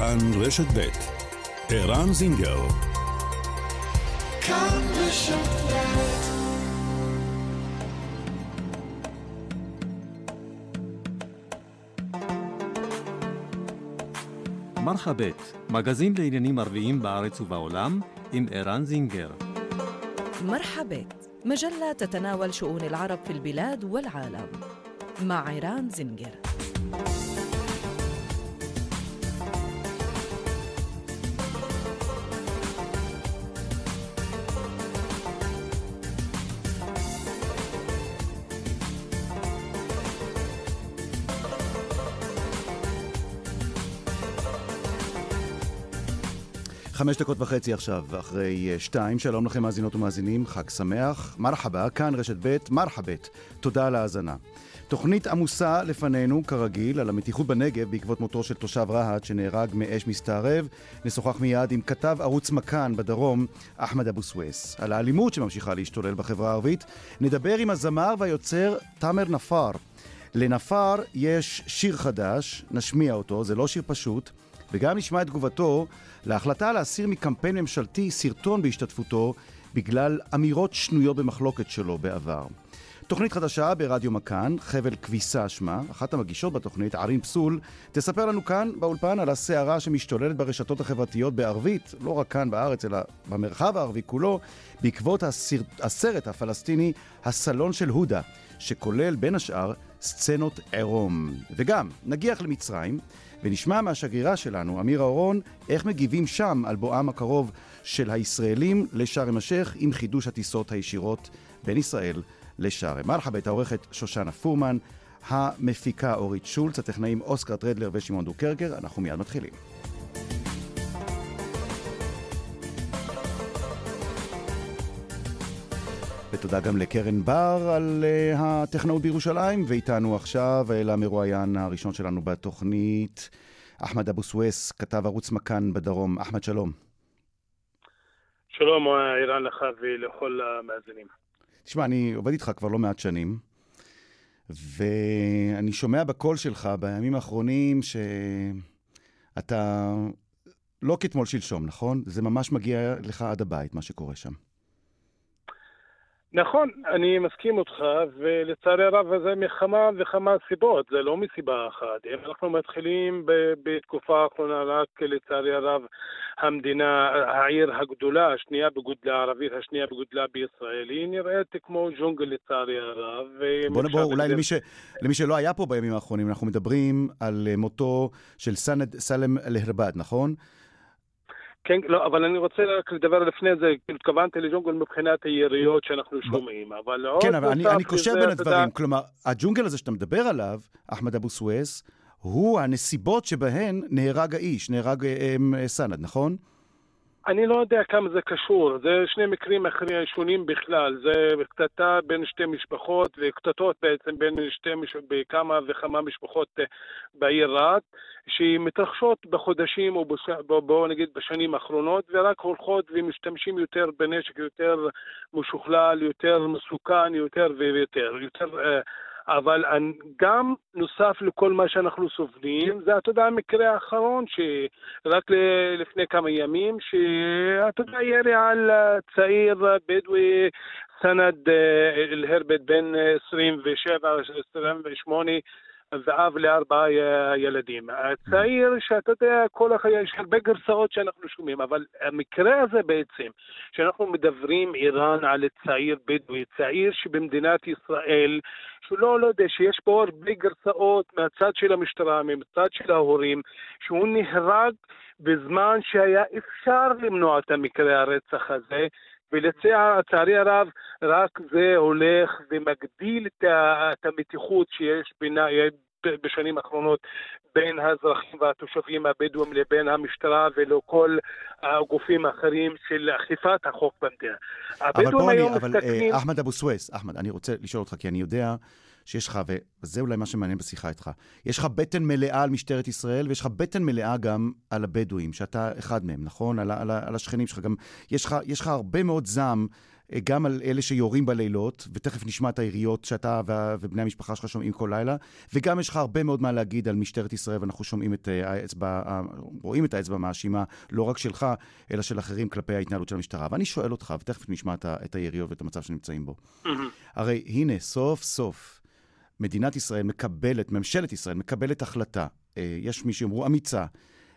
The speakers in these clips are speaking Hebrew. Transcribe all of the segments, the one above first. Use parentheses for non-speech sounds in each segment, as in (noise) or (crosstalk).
כאן רשת ב' ערן זינגר כאן רשת מרחבת, מגזין לעניינים ערביים בארץ ובעולם, עם ערן זינגר. مرحبت مجلة تتناول شؤون العرب في البلاد والعالم مع عيران زنجر חמש דקות וחצי עכשיו, אחרי אה, שתיים. שלום לכם, מאזינות ומאזינים, חג שמח. מרחבה, כאן רשת ב', מרחבת. תודה על ההאזנה. תוכנית עמוסה לפנינו, כרגיל, על המתיחות בנגב בעקבות מותו של תושב רהט שנהרג מאש מסתערב. נשוחח מיד עם כתב ערוץ מכאן בדרום, אחמד אבו סוויס. על האלימות שממשיכה להשתולל בחברה הערבית. נדבר עם הזמר והיוצר תאמר נפאר. לנפאר יש שיר חדש, נשמיע אותו, זה לא שיר פשוט. וגם נשמע את תגובתו להחלטה להסיר מקמפיין ממשלתי סרטון בהשתתפותו בגלל אמירות שנויות במחלוקת שלו בעבר. תוכנית חדשה ברדיו מכאן, חבל כביסה שמה, אחת המגישות בתוכנית, ערים פסול, תספר לנו כאן באולפן על הסערה שמשתוללת ברשתות החברתיות בערבית, לא רק כאן בארץ, אלא במרחב הערבי כולו, בעקבות הסרט, הסרט הפלסטיני "הסלון של הודה", שכולל בין השאר סצנות עירום. וגם, נגיח למצרים, ונשמע מהשגרירה שלנו, אמירה אורון, איך מגיבים שם על בואם הקרוב של הישראלים לשארם א-שייח עם חידוש הטיסות הישירות בין ישראל לשארם. מרחבת העורכת שושנה פורמן, המפיקה אורית שולץ, הטכנאים אוסקר טרדלר ושמעון דוקרקר, אנחנו מיד מתחילים. ותודה גם לקרן בר על uh, הטכנאות בירושלים, ואיתנו עכשיו אל המרואיין הראשון שלנו בתוכנית, אחמד אבו סוויס, כתב ערוץ מכאן בדרום. אחמד, שלום. שלום, אירן לך ולכל המאזינים. תשמע, אני עובד איתך כבר לא מעט שנים, ואני שומע בקול שלך בימים האחרונים שאתה לא כתמול שלשום, נכון? זה ממש מגיע לך עד הבית, מה שקורה שם. נכון, אני מסכים אותך, ולצערי הרב זה מכמה וכמה סיבות, זה לא מסיבה אחת. אם אנחנו מתחילים בתקופה האחרונה, רק לצערי הרב, המדינה, העיר הגדולה, השנייה בגודלה הערבית, השנייה בגודלה בישראל, היא נראית כמו ג'ונגל לצערי הרב. בוא נבוא אולי למי, ש... למי שלא היה פה בימים האחרונים, אנחנו מדברים על מותו של סנד סלם אל-הרבד, נכון? כן, לא, אבל אני רוצה רק לדבר לפני זה, כאילו, התכוונתי לג'ונגל מבחינת היריות שאנחנו שומעים, אבל עוד... כן, אבל אני, אני קושר בין הדברים, יודע... כלומר, הג'ונגל הזה שאתה מדבר עליו, אחמד אבו סוויס, הוא הנסיבות שבהן נהרג האיש, נהרג אה, אה, סנד, נכון? אני לא יודע כמה זה קשור, זה שני מקרים אחרים שונים בכלל, זה קטטה בין שתי משפחות וקטטות בעצם בין שתי, מש... בכמה וכמה משפחות אה, בעיר רהט, שמתרחשות בחודשים או בש... בואו נגיד בשנים האחרונות ורק הולכות ומשתמשים יותר בנשק יותר משוכלל, יותר מסוכן, יותר ויותר, יותר... אבל גם נוסף לכל מה שאנחנו סובלים, זה, אתה יודע, המקרה האחרון, שרק לפני כמה ימים, שאתה יודע, ירי על צעיר בדואי, סנד אל-הרבד, בן 27-28, ואב לארבעה ילדים. הצעיר, שאתה יודע, כל החיים, יש הרבה גרסאות שאנחנו שומעים, אבל המקרה הזה בעצם, שאנחנו מדברים איראן על צעיר בדואי, צעיר שבמדינת ישראל, שהוא לא, לא יודע, שיש פה הרבה גרסאות מהצד של המשטרה, מהצד של ההורים, שהוא נהרג בזמן שהיה אפשר למנוע את המקרה הרצח הזה, ולצערי הרב, רק זה הולך ומגדיל את המתיחות שיש בינה, בשנים האחרונות בין האזרחים והתושבים הבדואים לבין המשטרה ולכל הגופים האחרים של אכיפת החוק במדינה. אבל פה אני, אבל מסתכלים... אחמד אבו סוויס, אחמד, אני רוצה לשאול אותך, כי אני יודע שיש לך, וזה אולי מה שמעניין בשיחה איתך, יש לך בטן מלאה על משטרת ישראל, ויש לך בטן מלאה גם על הבדואים, שאתה אחד מהם, נכון? על, על, על השכנים שלך. גם יש לך, יש לך הרבה מאוד זעם גם על אלה שיורים בלילות, ותכף נשמע את העיריות שאתה ובני המשפחה שלך שומעים כל לילה, וגם יש לך הרבה מאוד מה להגיד על משטרת ישראל, ואנחנו שומעים את האצבע, רואים את האצבע המאשימה, לא רק שלך, אלא של אחרים כלפי ההתנהלות של המשטרה. ואני שואל אותך, ותכף נשמע את העיריות ואת המצב שנמצאים בו. הרי הנה, סוף סוף, מדינת ישראל מקבלת, ממשלת ישראל מקבלת החלטה, יש מי שיאמרו אמיצה,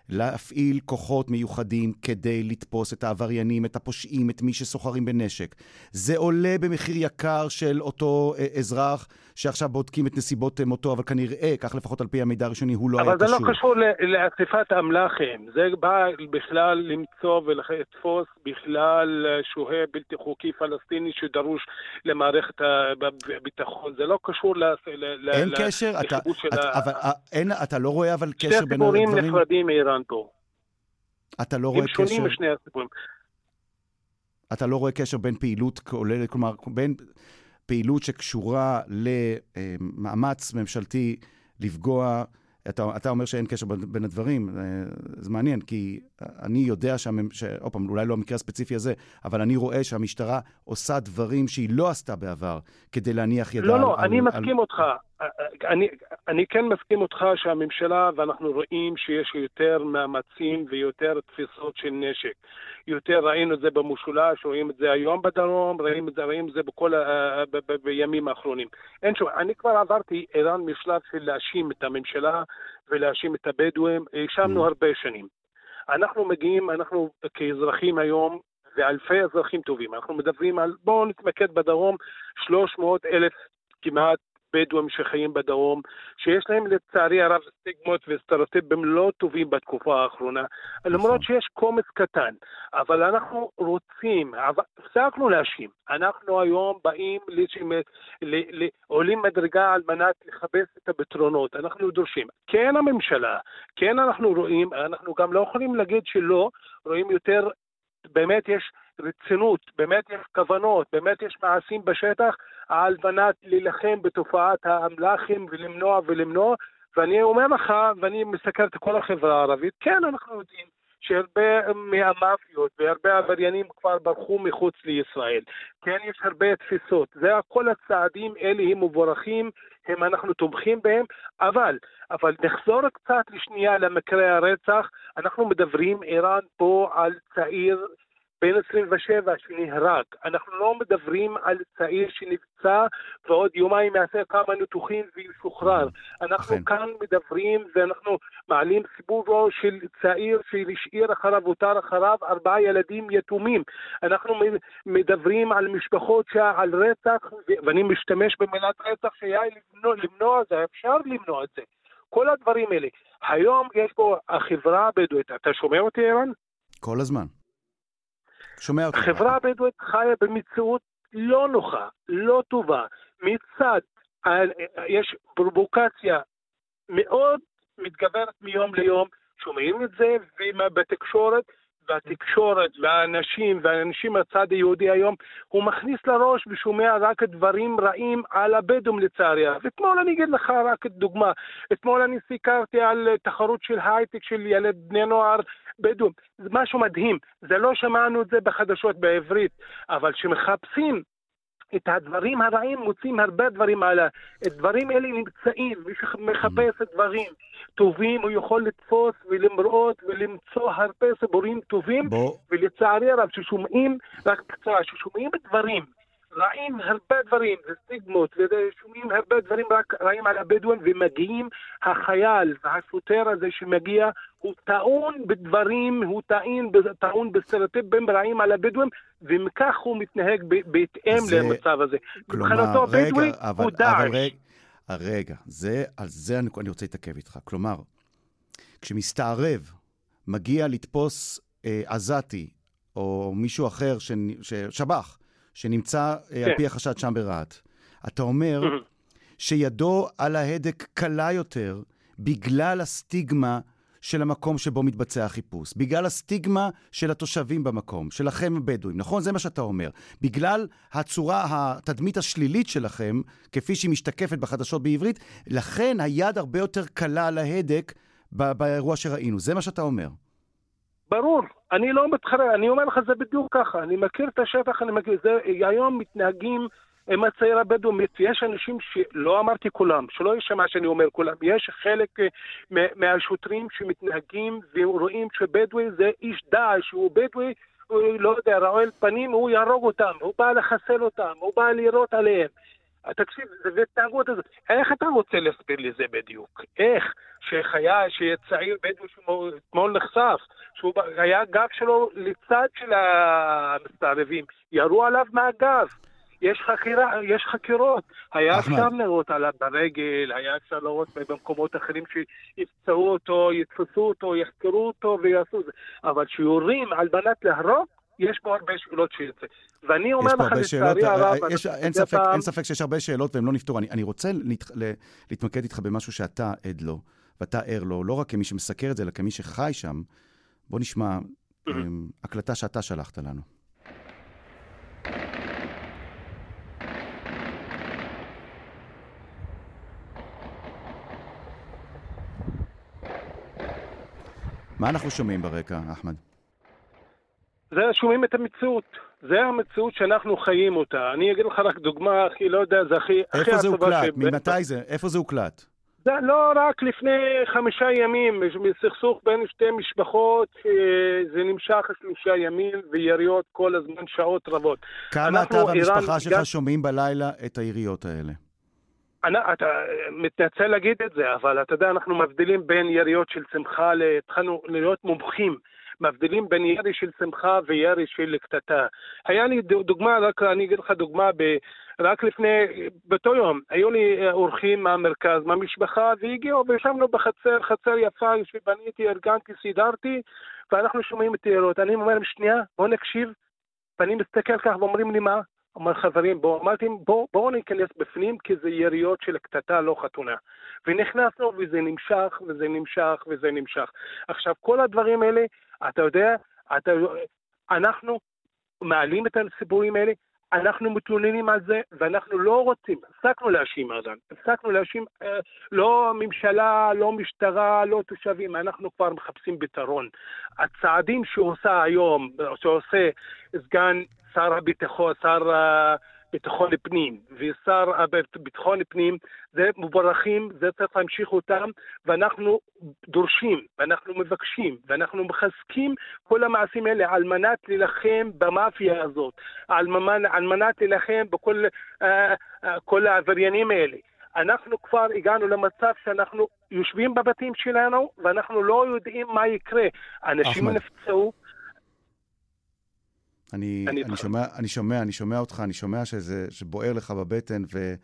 להפעיל כוחות מיוחדים כדי לתפוס את העבריינים, את הפושעים, את מי שסוחרים בנשק. זה עולה במחיר יקר של אותו אה, אזרח שעכשיו בודקים את נסיבות אה, מותו, אבל כנראה, כך לפחות על פי המידע הראשוני, הוא לא היה קשור. אבל זה לא קשור לאסיפת אמל"חים. זה בא בכלל למצוא ולתפוס בכלל אה, שוהה בלתי חוקי פלסטיני שדרוש למערכת הביטחון. זה לא קשור. אין ל, קשר, אתה, אתה, ה... אבל, אין, אתה לא רואה אבל קשר בין הדברים? שתי סיפורים נפרדים מאיראן פה. אתה לא רואה קשר... הם שונים משני הסיפורים. אתה לא רואה קשר בין פעילות כוללת, כלומר, בין פעילות שקשורה למאמץ ממשלתי לפגוע, אתה, אתה אומר שאין קשר בין הדברים, אה, זה מעניין, כי אני יודע, עוד פעם, אולי לא המקרה הספציפי הזה, אבל אני רואה שהמשטרה עושה דברים שהיא לא עשתה בעבר כדי להניח ידה לא, לא, על... אני על, מסכים על... אותך. אני, אני כן מסכים אותך שהממשלה, ואנחנו רואים שיש יותר מאמצים ויותר תפיסות של נשק. יותר ראינו את זה במשולש, רואים את זה היום בדרום, רואים את זה, רואים את זה בכל ה... ב, ב, ב, בימים האחרונים. אין שום, אני כבר עברתי איראן משלב של להאשים את הממשלה ולהאשים את הבדואים, האשמנו mm. הרבה שנים. אנחנו מגיעים, אנחנו כאזרחים היום, ואלפי אזרחים טובים, אנחנו מדברים על, בואו נתמקד בדרום, 300 אלף כמעט בדואים שחיים בדרום, שיש להם לצערי הרב סטיגמות וסטריאוטיפים לא טובים בתקופה האחרונה, נכון. למרות שיש קומץ קטן, אבל אנחנו רוצים, הפסקנו להאשים, אנחנו היום באים, עולים מדרגה על מנת לכבס את הפתרונות, אנחנו דורשים. כן הממשלה, כן אנחנו רואים, אנחנו גם לא יכולים להגיד שלא, רואים יותר באמת יש רצינות, באמת יש כוונות, באמת יש מעשים בשטח על מנת להילחם בתופעת האמל"חים ולמנוע ולמנוע, ואני אומר לך, ואני מסתכל את כל החברה הערבית, כן, אנחנו יודעים שהרבה מהמאפיות והרבה עבריינים כבר ברחו מחוץ לישראל. כן, יש הרבה תפיסות. זה כל הצעדים האלה הם מבורכים, הם אנחנו תומכים בהם, אבל, אבל נחזור קצת לשנייה למקרה הרצח. אנחנו מדברים, איראן פה על צעיר בן 27 שנהרג. אנחנו לא מדברים על צעיר שנפצע ועוד יומיים יעשה כמה ניתוחים וישוחרר. אנחנו אכן. כאן מדברים ואנחנו מעלים סיפורו של צעיר שהשאיר אחריו, הותר אחריו ארבעה ילדים יתומים. אנחנו מדברים על משפחות שעל רצח, ואני משתמש במילת רצח שהיה למנוע, למנוע זה, אפשר למנוע את זה. כל הדברים האלה. היום יש פה החברה הבדואית, אתה שומע אותי, ערן? כל הזמן. שומע אותך. החברה הבדואית חיה במציאות לא נוחה, לא טובה. מצד, יש פרובוקציה מאוד מתגברת מיום ליום, שומעים את זה בתקשורת, והתקשורת והאנשים והאנשים מהצד היהודי היום, הוא מכניס לראש ושומע רק דברים רעים על הבדואים לצערי הרב. אתמול אני אגיד לך רק דוגמה. אתמול אני סיקרתי על תחרות של הייטק של ילד בני נוער בדואים. זה משהו מדהים. זה לא שמענו את זה בחדשות בעברית, אבל כשמחפשים את הדברים הרעים מוצאים הרבה דברים על ה... דברים אלה נמצאים, מי שמחפש דברים טובים הוא יכול לתפוס ולמרות ולמצוא הרבה סיפורים טובים, בוא. ולצערי הרב ששומעים, רק בקצרה, ששומעים דברים רעים הרבה דברים, וסטיגמות, ושומעים הרבה דברים רק רעים על הבדואים, ומגיעים החייל והשוטר הזה שמגיע, הוא טעון בדברים, הוא טעין, טעון בסטריאוטיפים רעים על הבדואים, ומכך הוא מתנהג בהתאם זה, למצב הזה. מבחינתו הבדואי הוא דאעש. רגע, זה, על זה אני, אני רוצה להתעכב איתך. כלומר, כשמסתערב מגיע לתפוס אה, עזתי, או מישהו אחר, ש, שב"ח, שנמצא כן. על פי החשד שם ברהט. אתה אומר (laughs) שידו על ההדק קלה יותר בגלל הסטיגמה של המקום שבו מתבצע החיפוש, בגלל הסטיגמה של התושבים במקום, שלכם הבדואים, נכון? זה מה שאתה אומר. בגלל הצורה, התדמית השלילית שלכם, כפי שהיא משתקפת בחדשות בעברית, לכן היד הרבה יותר קלה על ההדק באירוע שראינו. זה מה שאתה אומר. ברור. אני לא מתחרה, אני אומר לך, זה בדיוק ככה. אני מכיר את השטח, אני מכיר, זה, היום מתנהגים עם הצעיר הבדואי, יש אנשים שלא אמרתי כולם, שלא יישמע שאני אומר כולם, יש חלק אה, מהשוטרים שמתנהגים ורואים שבדואי זה איש דאעש, הוא בדואי, הוא לא יודע, רועל פנים, הוא יהרוג אותם, הוא בא לחסל אותם, הוא בא לירות עליהם. תקשיב, זה התנהגות הזאת. איך אתה רוצה להסביר לי זה בדיוק? איך? שחיה, שיהיה צעיר בדואי שאתמול נחשף, שהוא היה גב שלו לצד של המסתערבים, ירו עליו מהגב. יש חקירה, יש חקירות. היה אפשר לראות עליו ברגל, היה אפשר לראות במקומות אחרים שיפצעו אותו, יתפסו אותו, יחקרו אותו ויעשו זה. אבל שיורים על מנת להרוג, יש פה הרבה שאלות שיוצא. ואני אומר לך, לצערי הרב... יש, אין, ספק, פעם... אין ספק שיש הרבה שאלות והן לא נפתרו. אני, אני רוצה להת, להתמקד איתך במשהו שאתה עד לו, ואתה ער לו, לא רק כמי שמסקר את זה, אלא כמי שחי שם. בוא נשמע אמ, הקלטה שאתה שלחת לנו. מה אנחנו שומעים ברקע, אחמד? זה שומעים את המציאות. זה המציאות שאנחנו חיים אותה. אני אגיד לך רק דוגמה, הכי, לא יודע, זה הכי... איפה זה הוקלט? ש... ממתי זה? איפה זה הוקלט? זה לא רק לפני חמישה ימים, סכסוך בין שתי משפחות, זה נמשך שלושה ימים ויריות כל הזמן, שעות רבות. כמה אתה והמשפחה שלך גם... שומעים בלילה את היריות האלה? אני, אתה מתנצל להגיד את זה, אבל אתה יודע, אנחנו מבדילים בין יריות של שמחה, התחלנו להיות מומחים. מבדילים בין ירי של שמחה וירי של קטטה. היה לי דוגמה, רק אני אגיד לך דוגמה, ב, רק לפני, באותו יום, היו לי אורחים מהמרכז, מהמשפחה, והגיעו וישבנו בחצר, חצר יפה, שבניתי, ארגנתי, סידרתי, ואנחנו שומעים את הירות. אני אומר להם, שנייה, בואו נקשיב. ואני מסתכל ככה ואומרים לי, מה? אמר חברים, בואו, אמרתי, בואו בוא ניכנס בפנים, כי זה יריות של קטטה, לא חתונה. ונכנסנו, וזה נמשך, וזה נמשך, וזה נמשך. עכשיו, כל הדברים האלה, אתה יודע, אתה, אנחנו מעלים את הסיפורים האלה, אנחנו מתלוננים על זה, ואנחנו לא רוצים, הפסקנו להאשים ארדן, הפסקנו להאשים אה, לא ממשלה, לא משטרה, לא תושבים, אנחנו כבר מחפשים פתרון. הצעדים שעושה היום, שעושה סגן שר הביטחון, שר ביטחון פנים ושר ביטחון פנים, זה מבורכים, זה צריך להמשיך אותם, ואנחנו דורשים, ואנחנו מבקשים, ואנחנו מחזקים כל המעשים האלה על מנת להילחם במאפיה הזאת, על, ממן, על מנת להילחם בכל uh, uh, כל העבריינים האלה. אנחנו כבר הגענו למצב שאנחנו יושבים בבתים שלנו ואנחנו לא יודעים מה יקרה. אנשים נפצעו, אני, אני, אני, שומע, אני שומע, אני שומע אותך, אני שומע שזה, שבוער לך בבטן, ו,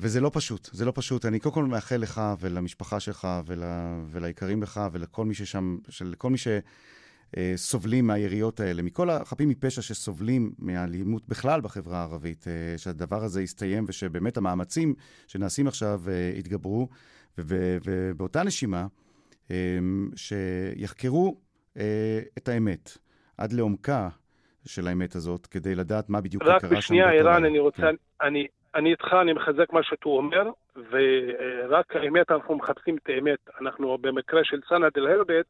וזה לא פשוט, זה לא פשוט. אני קודם כל מאחל לך ולמשפחה שלך ול, וליקרים לך ולכל מי ששם, לכל מי שסובלים מהיריות האלה, מכל החפים מפשע שסובלים מהאלימות בכלל בחברה הערבית, אה, שהדבר הזה יסתיים ושבאמת המאמצים שנעשים עכשיו אה, יתגברו, ובאותה נשימה, אה, שיחקרו את האמת עד לעומקה של האמת הזאת, כדי לדעת מה בדיוק קרה שם. רק בשנייה, ערן, אני רוצה... כן. אני, אני איתך, אני מחזק מה שאתה אומר, ורק האמת, אנחנו מחפשים את האמת. אנחנו במקרה של סנד אל-הרבט,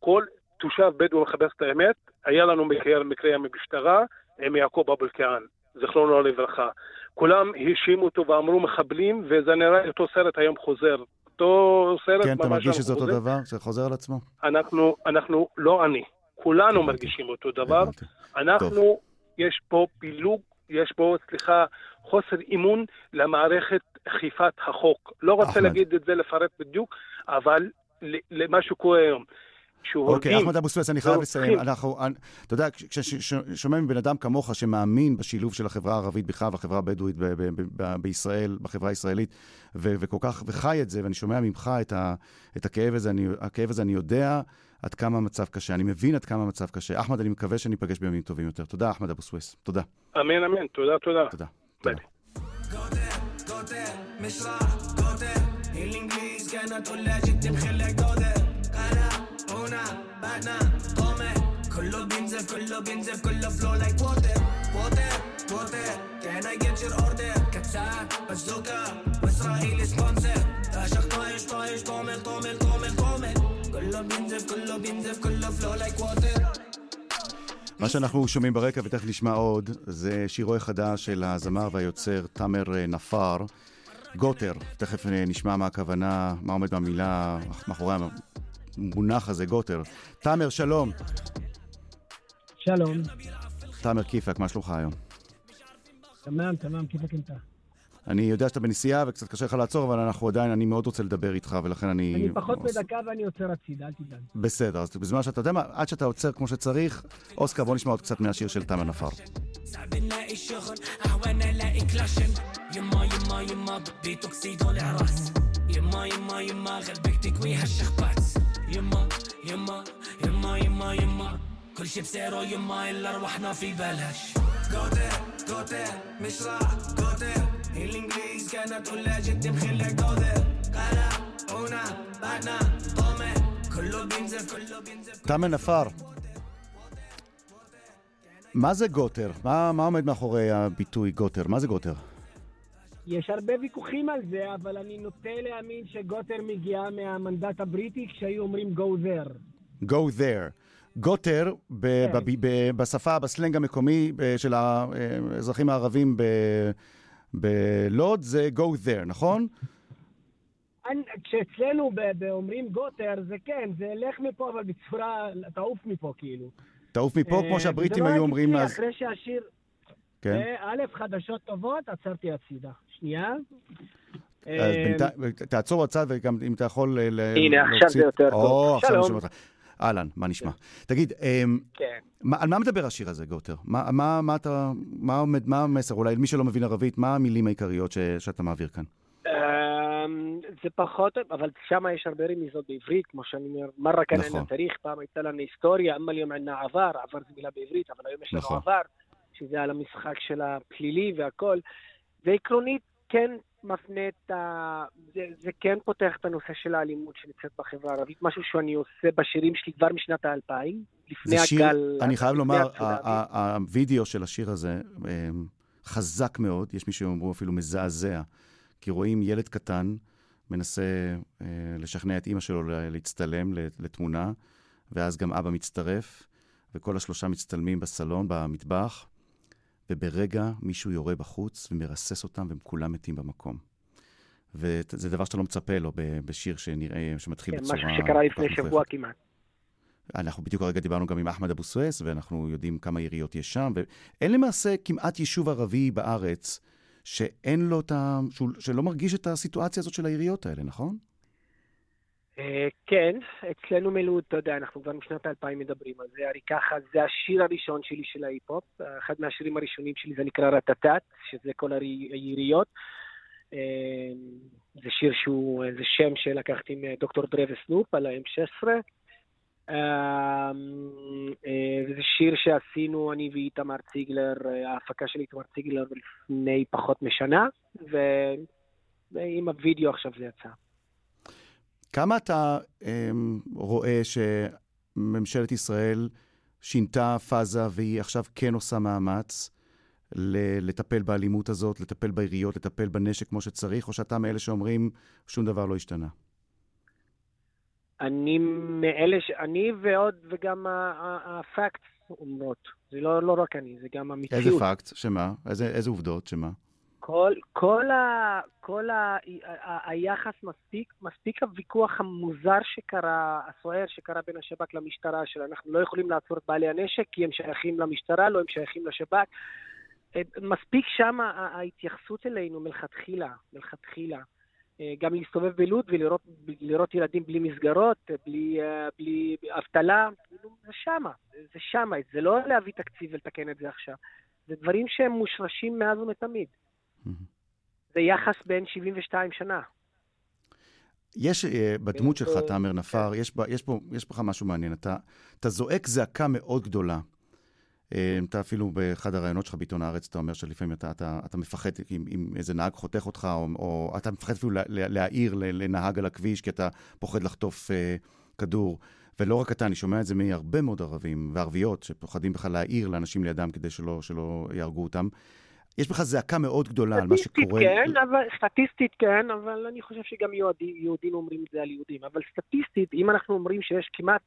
כל תושב בדואי מחפש את האמת. היה לנו מקרה, מקרה במשטרה עם יעקב אבו אלקיעאן, זיכרונו לברכה. כולם האשימו אותו ואמרו מחבלים, וזה נראה אותו סרט היום חוזר. אותו סרט כן, אתה מרגיש שזה אותו דבר? זה חוזר על עצמו? אנחנו, אנחנו, לא אני. כולנו מרגישים אותו דבר. אנחנו, יש פה פילוג, יש פה, סליחה, חוסר אימון למערכת אכיפת החוק. לא רוצה להגיד את זה, לפרט בדיוק, אבל למה שקורה היום. אוקיי, אחמד אבו סוויס, אני חייב לסיים. אנחנו, אתה יודע, כששומע מבן אדם כמוך שמאמין בשילוב של החברה הערבית בכלל והחברה הבדואית בישראל, בחברה הישראלית, וכל כך, וחי את זה, ואני שומע ממך את הכאב הזה, הכאב הזה, אני יודע עד כמה המצב קשה. אני מבין עד כמה המצב קשה. אחמד, אני מקווה שניפגש בימים טובים יותר. תודה, אחמד אבו סוויס. תודה. אמן, אמן. תודה, תודה. תודה. תודה. كله بينزف كله بينزف كله فلو لايك ووتر ووتر ووتر كان I get your order كتسات بزوكا واسرائيلي سبونسر عشق طايش طايش طامل طامل طامل طامل كله מה שאנחנו שומעים ברקע, ותכף נשמע עוד, זה שירו החדש של הזמר והיוצר תאמר נפאר, גוטר. תכף נשמע מה הכוונה, מה עומד במילה, מאחורי המונח הזה, גוטר. תאמר, שלום. שלום. תאמר כיפק, מה שלומך היום? תמם, תמם, כיפק אינתה. אני יודע שאתה בנסיעה וקצת קשה לך לעצור, אבל אנחנו עדיין, אני מאוד רוצה לדבר איתך, ולכן אני... אני פחות מדקה ואני עוצר הצידה, אל תדאג. בסדר, אז בזמן שאתה יודע מה, עד שאתה עוצר כמו שצריך, אוסקר, בוא נשמע עוד קצת מהשיר של תמר נפאר. يما يما يما غلبك تكوي هالشخبات يما يما يما يما يما كل شي بسعره يما الا ارواحنا في بلاش قوتر قوتر مش راح قوتر الانجليز كانت كلها جد مخلي قوتر قالا هنا بعدنا طومه كله بينزف كله بينزف تامر נפאר, מה זה גוטר? מה, מה עומד מאחורי הביטוי גוטר? מה זה גוטר? יש הרבה ויכוחים על זה, אבל אני נוטה להאמין שגוטר מגיעה מהמנדט הבריטי כשהיו אומרים go there. go there. גוטר, ב- כן. ב- ב- בשפה, בסלנג המקומי אה, של האזרחים הערבים ב- בלוד, זה go there, נכון? כשאצלנו אומרים גוטר, זה כן, זה לך מפה, אבל בצורה, תעוף מפה כאילו. תעוף מפה, אה, כמו שהבריטים היו אומרים אז. אחרי שהשיר... כן. אה, א', חדשות טובות, עצרתי הצידה. שנייה. אז אה, תעצור בצד, וגם אם אתה יכול הנה, עכשיו זה יותר טוב. או, עכשיו אני. שומע אותך. אהלן, מה נשמע? תגיד, אמ, כן. מה- על מה מדבר השיר הזה, גוטר? מה- מה מה אתה, מה עומד, מה המסר? אולי למי שלא מבין ערבית, מה המילים העיקריות ש- שאתה מעביר כאן? אמ, זה פחות, אבל שם יש הרבה רמיזות בעברית, כמו שאני אומר, מרה כאן נכון. תאריך, פעם הייתה לנו היסטוריה, אמה היום ענה עבר, עבר זה מילה בעברית, אבל היום יש לנו נכון. עבר, שזה על המשחק של הפלילי והכל. ועקרונית, כן מפנה את ה... זה, זה כן פותח את הנושא של האלימות שנמצאת בחברה הערבית, משהו שאני עושה בשירים שלי כבר משנת האלפיים, לפני שיר, הגל... אני חייב לומר, הווידאו של השיר הזה אמ, חזק מאוד, יש מי שאומרו אפילו מזעזע, כי רואים ילד קטן מנסה אה, לשכנע את אימא שלו להצטלם לתמונה, ואז גם אבא מצטרף, וכל השלושה מצטלמים בסלון, במטבח, וברגע מישהו יורה בחוץ ומרסס אותם, והם כולם מתים במקום. וזה דבר שאתה לא מצפה לו בשיר שנראה, שמתחיל כן, בצורה... משהו שקרה לפני שבוע. כמעט. אנחנו בדיוק הרגע דיברנו גם עם אחמד אבו סואס, ואנחנו יודעים כמה יריות יש שם, ואין למעשה כמעט יישוב ערבי בארץ שאין לו את ה... שלא מרגיש את הסיטואציה הזאת של היריות האלה, נכון? אה, כן, אצלנו מלוד, אתה יודע, אנחנו כבר משנת 2000 מדברים על זה. הרי ככה, זה השיר הראשון שלי של ההיפ-הופ. אחד מהשירים הראשונים שלי זה נקרא רטטט, שזה כל היריות. אה, זה שיר שהוא, זה שם שלקחתי מדוקטור דרה וסנופ על ה-M16. אה, אה, וזה שיר שעשינו, אני ואיתמר ציגלר, ההפקה של איתמר ציגלר לפני פחות משנה, ועם הווידאו עכשיו זה יצא. כמה אתה אמ, רואה שממשלת ישראל שינתה פאזה והיא עכשיו כן עושה מאמץ לטפל באלימות הזאת, לטפל ביריות, לטפל בנשק כמו שצריך, או שאתה מאלה שאומרים שום דבר לא השתנה? אני מאלה ש... אני ועוד, וגם הפקט אומרות. זה לא, לא רק אני, זה גם המציאות. איזה פקט? שמה? איזה, איזה עובדות? שמה? כל, כל, ה, כל ה, ה, היחס מספיק, מספיק הוויכוח המוזר שקרה, הסוער שקרה בין השב"כ למשטרה, שאנחנו לא יכולים לעצור את בעלי הנשק כי הם שייכים למשטרה, לא הם שייכים לשב"כ. אה, מספיק שם ה- ההתייחסות אלינו מלכתחילה, מלכתחילה. אה, גם להסתובב בלוד ולראות לראות ילדים בלי מסגרות, בלי, אה, בלי אבטלה, כאילו, זה שמה, זה שמה, זה לא להביא תקציב ולתקן את זה עכשיו. זה דברים שהם מושרשים מאז ומתמיד. זה יחס בין 72 שנה. יש אה, בדמות שלך, תאמר נפאר, יש, בה- יש, פה, יש בך משהו מעניין. אתה, אתה זועק זעקה מאוד גדולה. אה, אתה אפילו באחד הראיונות שלך בעיתון הארץ, אתה אומר שלפעמים אתה, אתה, אתה מפחד אם, אם איזה נהג חותך אותך, או, או אתה מפחד אפילו לה- לה- להעיר לנהג על הכביש, כי אתה פוחד לחטוף אה, כדור. ולא רק אתה, אני שומע את זה מהרבה מאוד ערבים וערביות, שפוחדים בכלל להעיר לאנשים לידם כדי שלא, שלא יהרגו אותם. יש בך זעקה מאוד גדולה על מה שקורה. כן, אבל, סטטיסטית כן, אבל אני חושב שגם יהודים, יהודים אומרים את זה על יהודים. אבל סטטיסטית, אם אנחנו אומרים שיש כמעט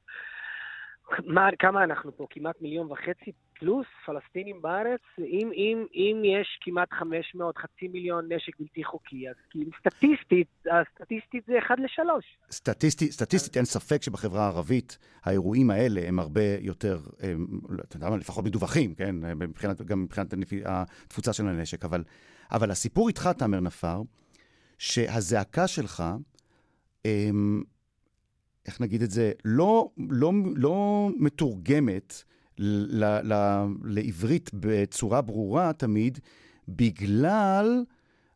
מה, כמה אנחנו פה? כמעט מיליון וחצי פלוס פלסטינים בארץ? אם, אם, אם יש כמעט 500, חצי מיליון נשק בלתי חוקי, אז כאילו סטטיסטית, הסטטיסטית זה 1 ל-3. סטטיסטית, סטטיסטית אין ספק שבחברה הערבית האירועים האלה הם הרבה יותר, הם, אתה יודע מה, לפחות מדווחים, כן? מבחינת, גם מבחינת התפוצה של הנשק. אבל, אבל הסיפור איתך, תאמר נפאר, שהזעקה שלך, הם, איך נגיד את זה, לא, לא, לא מתורגמת ל, ל, לעברית בצורה ברורה תמיד, בגלל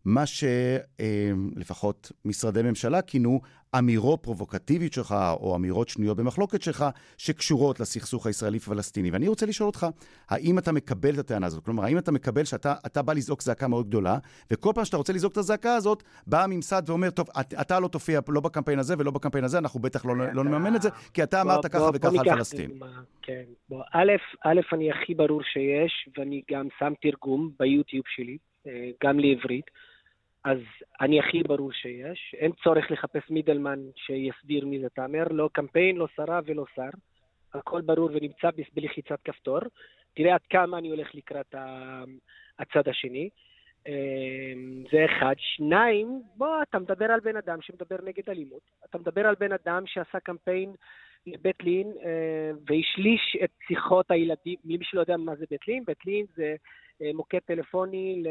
מה שלפחות משרדי ממשלה כינו אמירות פרובוקטיביות שלך, או אמירות שנויות במחלוקת שלך, שקשורות לסכסוך הישראלי-פלסטיני. ואני רוצה לשאול אותך, האם אתה מקבל את הטענה הזאת? כלומר, האם אתה מקבל שאתה בא לזעוק זעקה מאוד גדולה, וכל פעם שאתה רוצה לזעוק את הזעקה הזאת, בא הממסד ואומר, טוב, אתה לא תופיע לא בקמפיין הזה ולא בקמפיין הזה, אנחנו בטח לא, לא נממן את זה, כי אתה אמרת ככה וככה על פלסטין. כן, בוא, א', א', אני הכי ברור שיש, ואני גם שם תרגום ביוטיוב שלי, אה, גם לעברית. אז אני הכי ברור שיש. אין צורך לחפש מידלמן שיסביר מי זה תאמר, לא קמפיין, לא שרה ולא שר. הכל ברור ונמצא בלחיצת כפתור. תראה עד כמה אני הולך לקראת הצד השני. אמ, זה אחד. שניים, בוא, אתה מדבר על בן אדם שמדבר נגד אלימות. אתה מדבר על בן אדם שעשה קמפיין לבית לין אה, והשליש את שיחות הילדים. למי שלא יודע מה זה בית לין, בית לין זה אה, מוקד טלפוני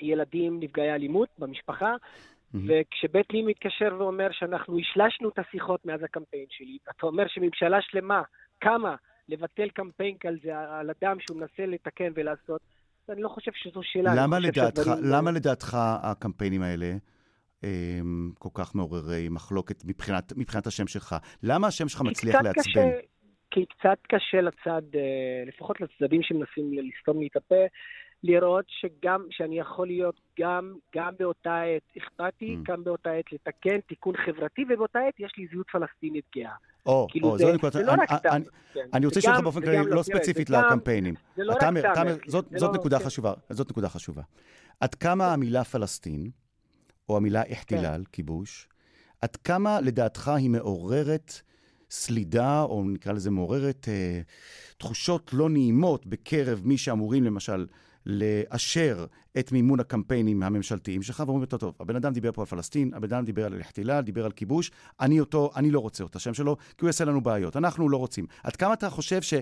ילדים נפגעי אלימות במשפחה, mm-hmm. וכשבית לין מתקשר ואומר שאנחנו השלשנו את השיחות מאז הקמפיין שלי, אתה אומר שממשלה שלמה קמה לבטל קמפיין כזה על אדם שהוא מנסה לתקן ולעשות, אני לא חושב שזו שאלה. למה לדעתך, שדברים... למה לדעתך הקמפיינים האלה הם כל כך מעוררי מחלוקת מבחינת, מבחינת השם שלך? למה השם שלך מצליח לעצבן? קשה, כי קצת קשה לצד, אה, לפחות לצדדים שמנסים לסתום לי את הפה, לראות שגם, שאני יכול להיות גם, גם באותה עת אכפתי, mm. גם באותה עת לתקן תיקון חברתי, ובאותה עת יש לי זהות פלסטינית גאה. או, כאילו או, זו נקודה, לא כן. אני רוצה לשאול אותך באופן כללי, לא ספציפית לקמפיינים. זה לא רק תאמר. זאת נקודה חשובה, זאת נקודה חשובה. עד כמה המילה פלסטין, או המילה אחתילל, כן. כיבוש, עד כמה לדעתך היא מעוררת סלידה, או נקרא לזה מעוררת אה, תחושות לא נעימות בקרב מי שאמורים למשל לאשר את מימון הקמפיינים הממשלתיים שלך, ואומרים, טוב, טוב, הבן אדם דיבר פה על פלסטין, הבן אדם דיבר על אל דיבר על כיבוש, אני אותו, אני לא רוצה את השם שלו, כי הוא יעשה לנו בעיות. אנחנו לא רוצים. עד כמה אתה חושב ש,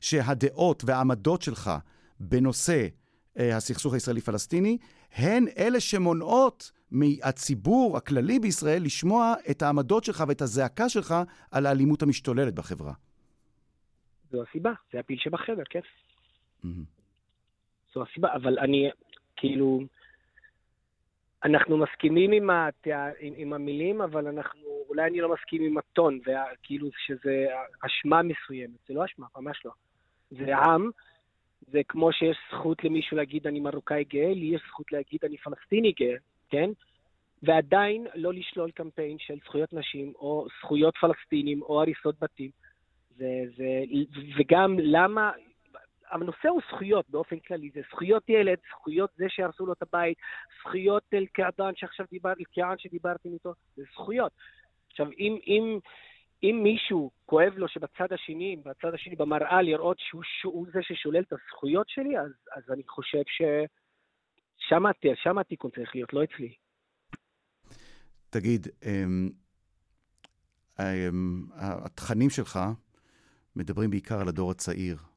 שהדעות והעמדות שלך בנושא אה, הסכסוך הישראלי-פלסטיני, הן אלה שמונעות מהציבור הכללי בישראל לשמוע את העמדות שלך ואת הזעקה שלך על האלימות המשתוללת בחברה? זו הסיבה, זה הפיל שבחדר, כן. Mm-hmm. זו הסיבה, אבל אני, כאילו, אנחנו מסכימים עם, התא, עם, עם המילים, אבל אנחנו, אולי אני לא מסכים עם הטון, כאילו שזה אשמה מסוימת. זה לא אשמה, ממש לא. זה עם, זה כמו שיש זכות למישהו להגיד אני מרוקאי גאה, לי יש זכות להגיד אני פלסטיני גאה, כן? ועדיין לא לשלול קמפיין של זכויות נשים, או זכויות פלסטינים, או הריסות בתים. זה, זה, וגם למה, הנושא הוא זכויות באופן כללי, זה זכויות ילד, זכויות זה שהרסו לו את הבית, זכויות אל-קעדן שעכשיו דיברתי, אל-קעדן שדיברתי איתו, זה זכויות. עכשיו, אם, אם, אם מישהו כואב לו שבצד השני, בצד השני במראה לראות שהוא, שהוא זה ששולל את הזכויות שלי, אז, אז אני חושב ששם התיקון צריך להיות, לא אצלי. תגיד, אמ, אמ, התכנים שלך מדברים בעיקר על הדור הצעיר.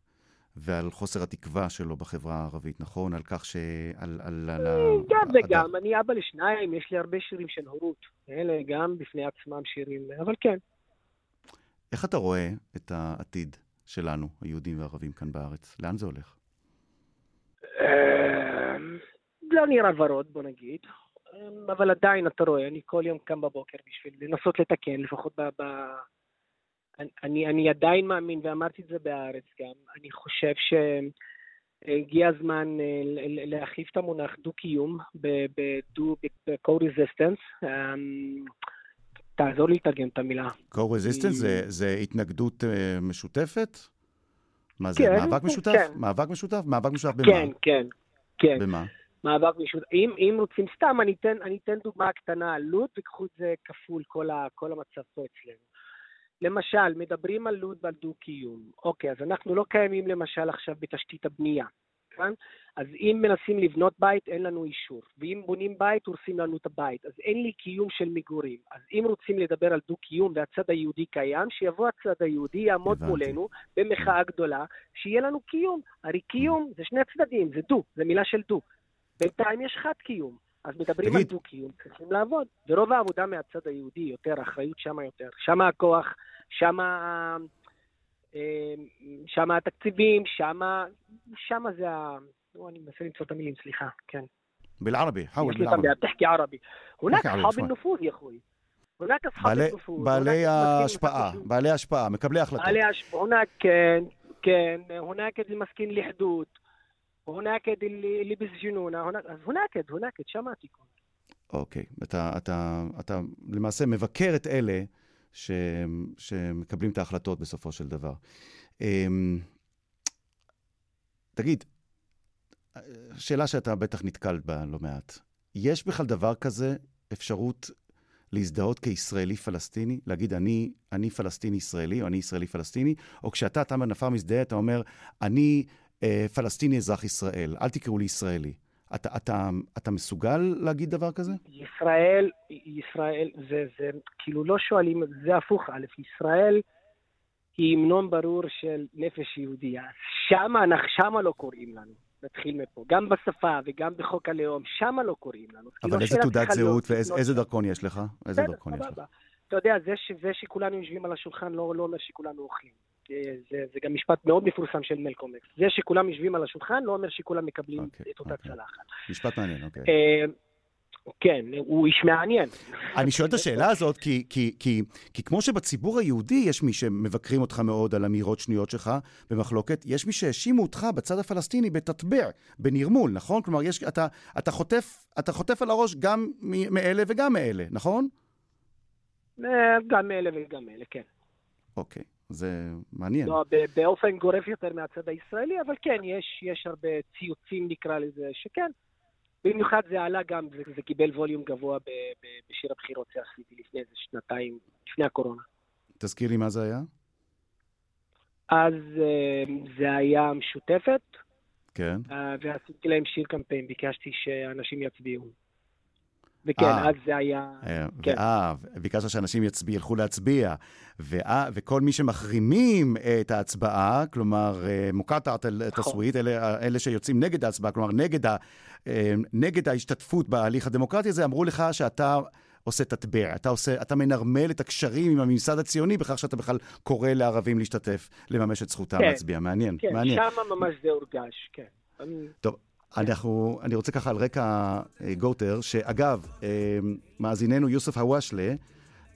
ועל חוסר התקווה שלו בחברה הערבית, נכון? על כך ש... על... על, על גם וגם, אני אבא לשניים, יש לי הרבה שירים של הורות. אלה גם בפני עצמם שירים, אבל כן. איך אתה רואה את העתיד שלנו, היהודים והערבים כאן בארץ? לאן זה הולך? אמ, לא נראה ורוד, בוא נגיד. אמ, אבל עדיין, אתה רואה, אני כל יום קם בבוקר בשביל לנסות לתקן, לפחות ב... אני, אני עדיין מאמין, ואמרתי את זה בהארץ גם, אני חושב שהגיע הזמן אה, להחליף את המונח דו-קיום ב-co-resistance. אמ, תעזור לי לתרגם את המילה. co-resistance זה, זה התנגדות uh, משותפת? מה זה, כן, מאבק משותף? כן. מאבק משותף? מאבק משותף במה? כן, כן. כן. במה? מאבק משותף. אם, אם רוצים, סתם, אני אתן, אני אתן דוגמה קטנה לוד, וקחו את זה כפול, כל, ה, כל המצב פה אצלנו. למשל, מדברים על לוד ועל דו-קיום. אוקיי, אז אנחנו לא קיימים למשל עכשיו בתשתית הבנייה, כן? אז אם מנסים לבנות בית, אין לנו אישור. ואם בונים בית, הורסים לנו את הבית. אז אין לי קיום של מגורים. אז אם רוצים לדבר על דו-קיום והצד היהודי קיים, שיבוא הצד היהודי, יעמוד הבנתי. מולנו במחאה גדולה, שיהיה לנו קיום. הרי קיום זה שני צדדים, זה דו, זה מילה של דו. בינתיים יש חד קיום. אז מדברים תגיד. על דו-קיום, צריכים לעבוד. ורוב העבודה מהצד היהודי יותר, האחריות שמה יותר. שמה הכוח, שמה, אה, שמה התקציבים, שמה, שמה זה ה... לא, אני מנסה למצוא את המילים, סליחה, כן. בלערבי, حاول בלערבי. תחכי ערבי. הונק اصحاب النفوذ يا הונק هناك اصحاب בעלי ההשפעה, בעלי ההשפעה, מקבלי החלטות. בעלי ההשפעה, הונק, כן, כן, הונק איזה מסכין לחדות. هناك اللي اللي بيسجنونا. هناك אז هناك, هناك, שמעתי. אוקיי, אתה, אתה, אתה למעשה מבקר את אלה ש, שמקבלים את ההחלטות בסופו של דבר. אמ, תגיד, שאלה שאתה בטח נתקלת בה לא מעט. יש בכלל דבר כזה, אפשרות להזדהות כישראלי-פלסטיני? להגיד, אני, אני פלסטיני-ישראלי, או אני ישראלי-פלסטיני? או כשאתה, תמר נפר, מזדהה, אתה אומר, אני אה, פלסטיני אזרח ישראל, אל תקראו לי ישראלי. אתה, אתה, אתה מסוגל להגיד דבר כזה? ישראל, ישראל, זה, זה, כאילו לא שואלים, זה הפוך, א', ישראל היא המנון ברור של נפש יהודייה. שמה, שמה לא קוראים לנו. נתחיל מפה. גם בשפה וגם בחוק הלאום, שמה לא קוראים לנו. כאילו אבל איזה השאלה תעודת להיות זהות ואיזה איזה שם. דרכון יש לך? איזה דרכון יש לך? אתה יודע, זה, זה שכולנו יושבים על השולחן לא, לא אומר שכולנו אוכלים. זה, זה, זה גם משפט מאוד מפורסם של מלקום אקס. זה שכולם יושבים על השולחן לא אומר שכולם מקבלים אוקיי, את אותה אוקיי. צלחת. משפט מעניין, אוקיי. אה, כן, הוא איש מעניין. אני שואל את השאלה הזאת כי, כי, כי, כי כמו שבציבור היהודי יש מי שמבקרים אותך מאוד על אמירות שנויות שלך במחלוקת, יש מי שהאשימו אותך בצד הפלסטיני בתטבע, בנרמול, נכון? כלומר, יש, אתה, אתה, חוטף, אתה חוטף על הראש גם מאלה וגם מאלה, נכון? אה, גם אלה וגם אלה, כן. אוקיי, זה מעניין. לא, באופן גורף יותר מהצד הישראלי, אבל כן, יש, יש הרבה ציוצים, נקרא לזה, שכן. במיוחד זה עלה גם, זה, זה קיבל ווליום גבוה ב, ב, בשיר הבחירות שעשיתי לפני איזה שנתיים, לפני הקורונה. תזכיר לי מה זה היה? אז אה, זה היה משותפת, כן. אה, ועשיתי להם שיר קמפיין, ביקשתי שאנשים יצביעו. וכן, אה. אז זה היה... אה, כן. ביקשת שאנשים יצביע, ילכו להצביע. ואה, וכל מי שמחרימים את ההצבעה, כלומר, אה, מוקטעת נכון. את הסוויט, אלה, אלה שיוצאים נגד ההצבעה, כלומר, נגד, ה, אה, נגד ההשתתפות בהליך הדמוקרטי הזה, אמרו לך שאתה עושה תטבע, אתה, עושה, אתה מנרמל את הקשרים עם הממסד הציוני בכך שאתה בכלל קורא לערבים להשתתף, לממש את זכותם כן. להצביע. מעניין, כן, מעניין. שם ממש זה הורגש, כן. אני- אנחנו, אני רוצה ככה על רקע אה, גוטר, שאגב, אה, מאזיננו יוסף הוואשלה,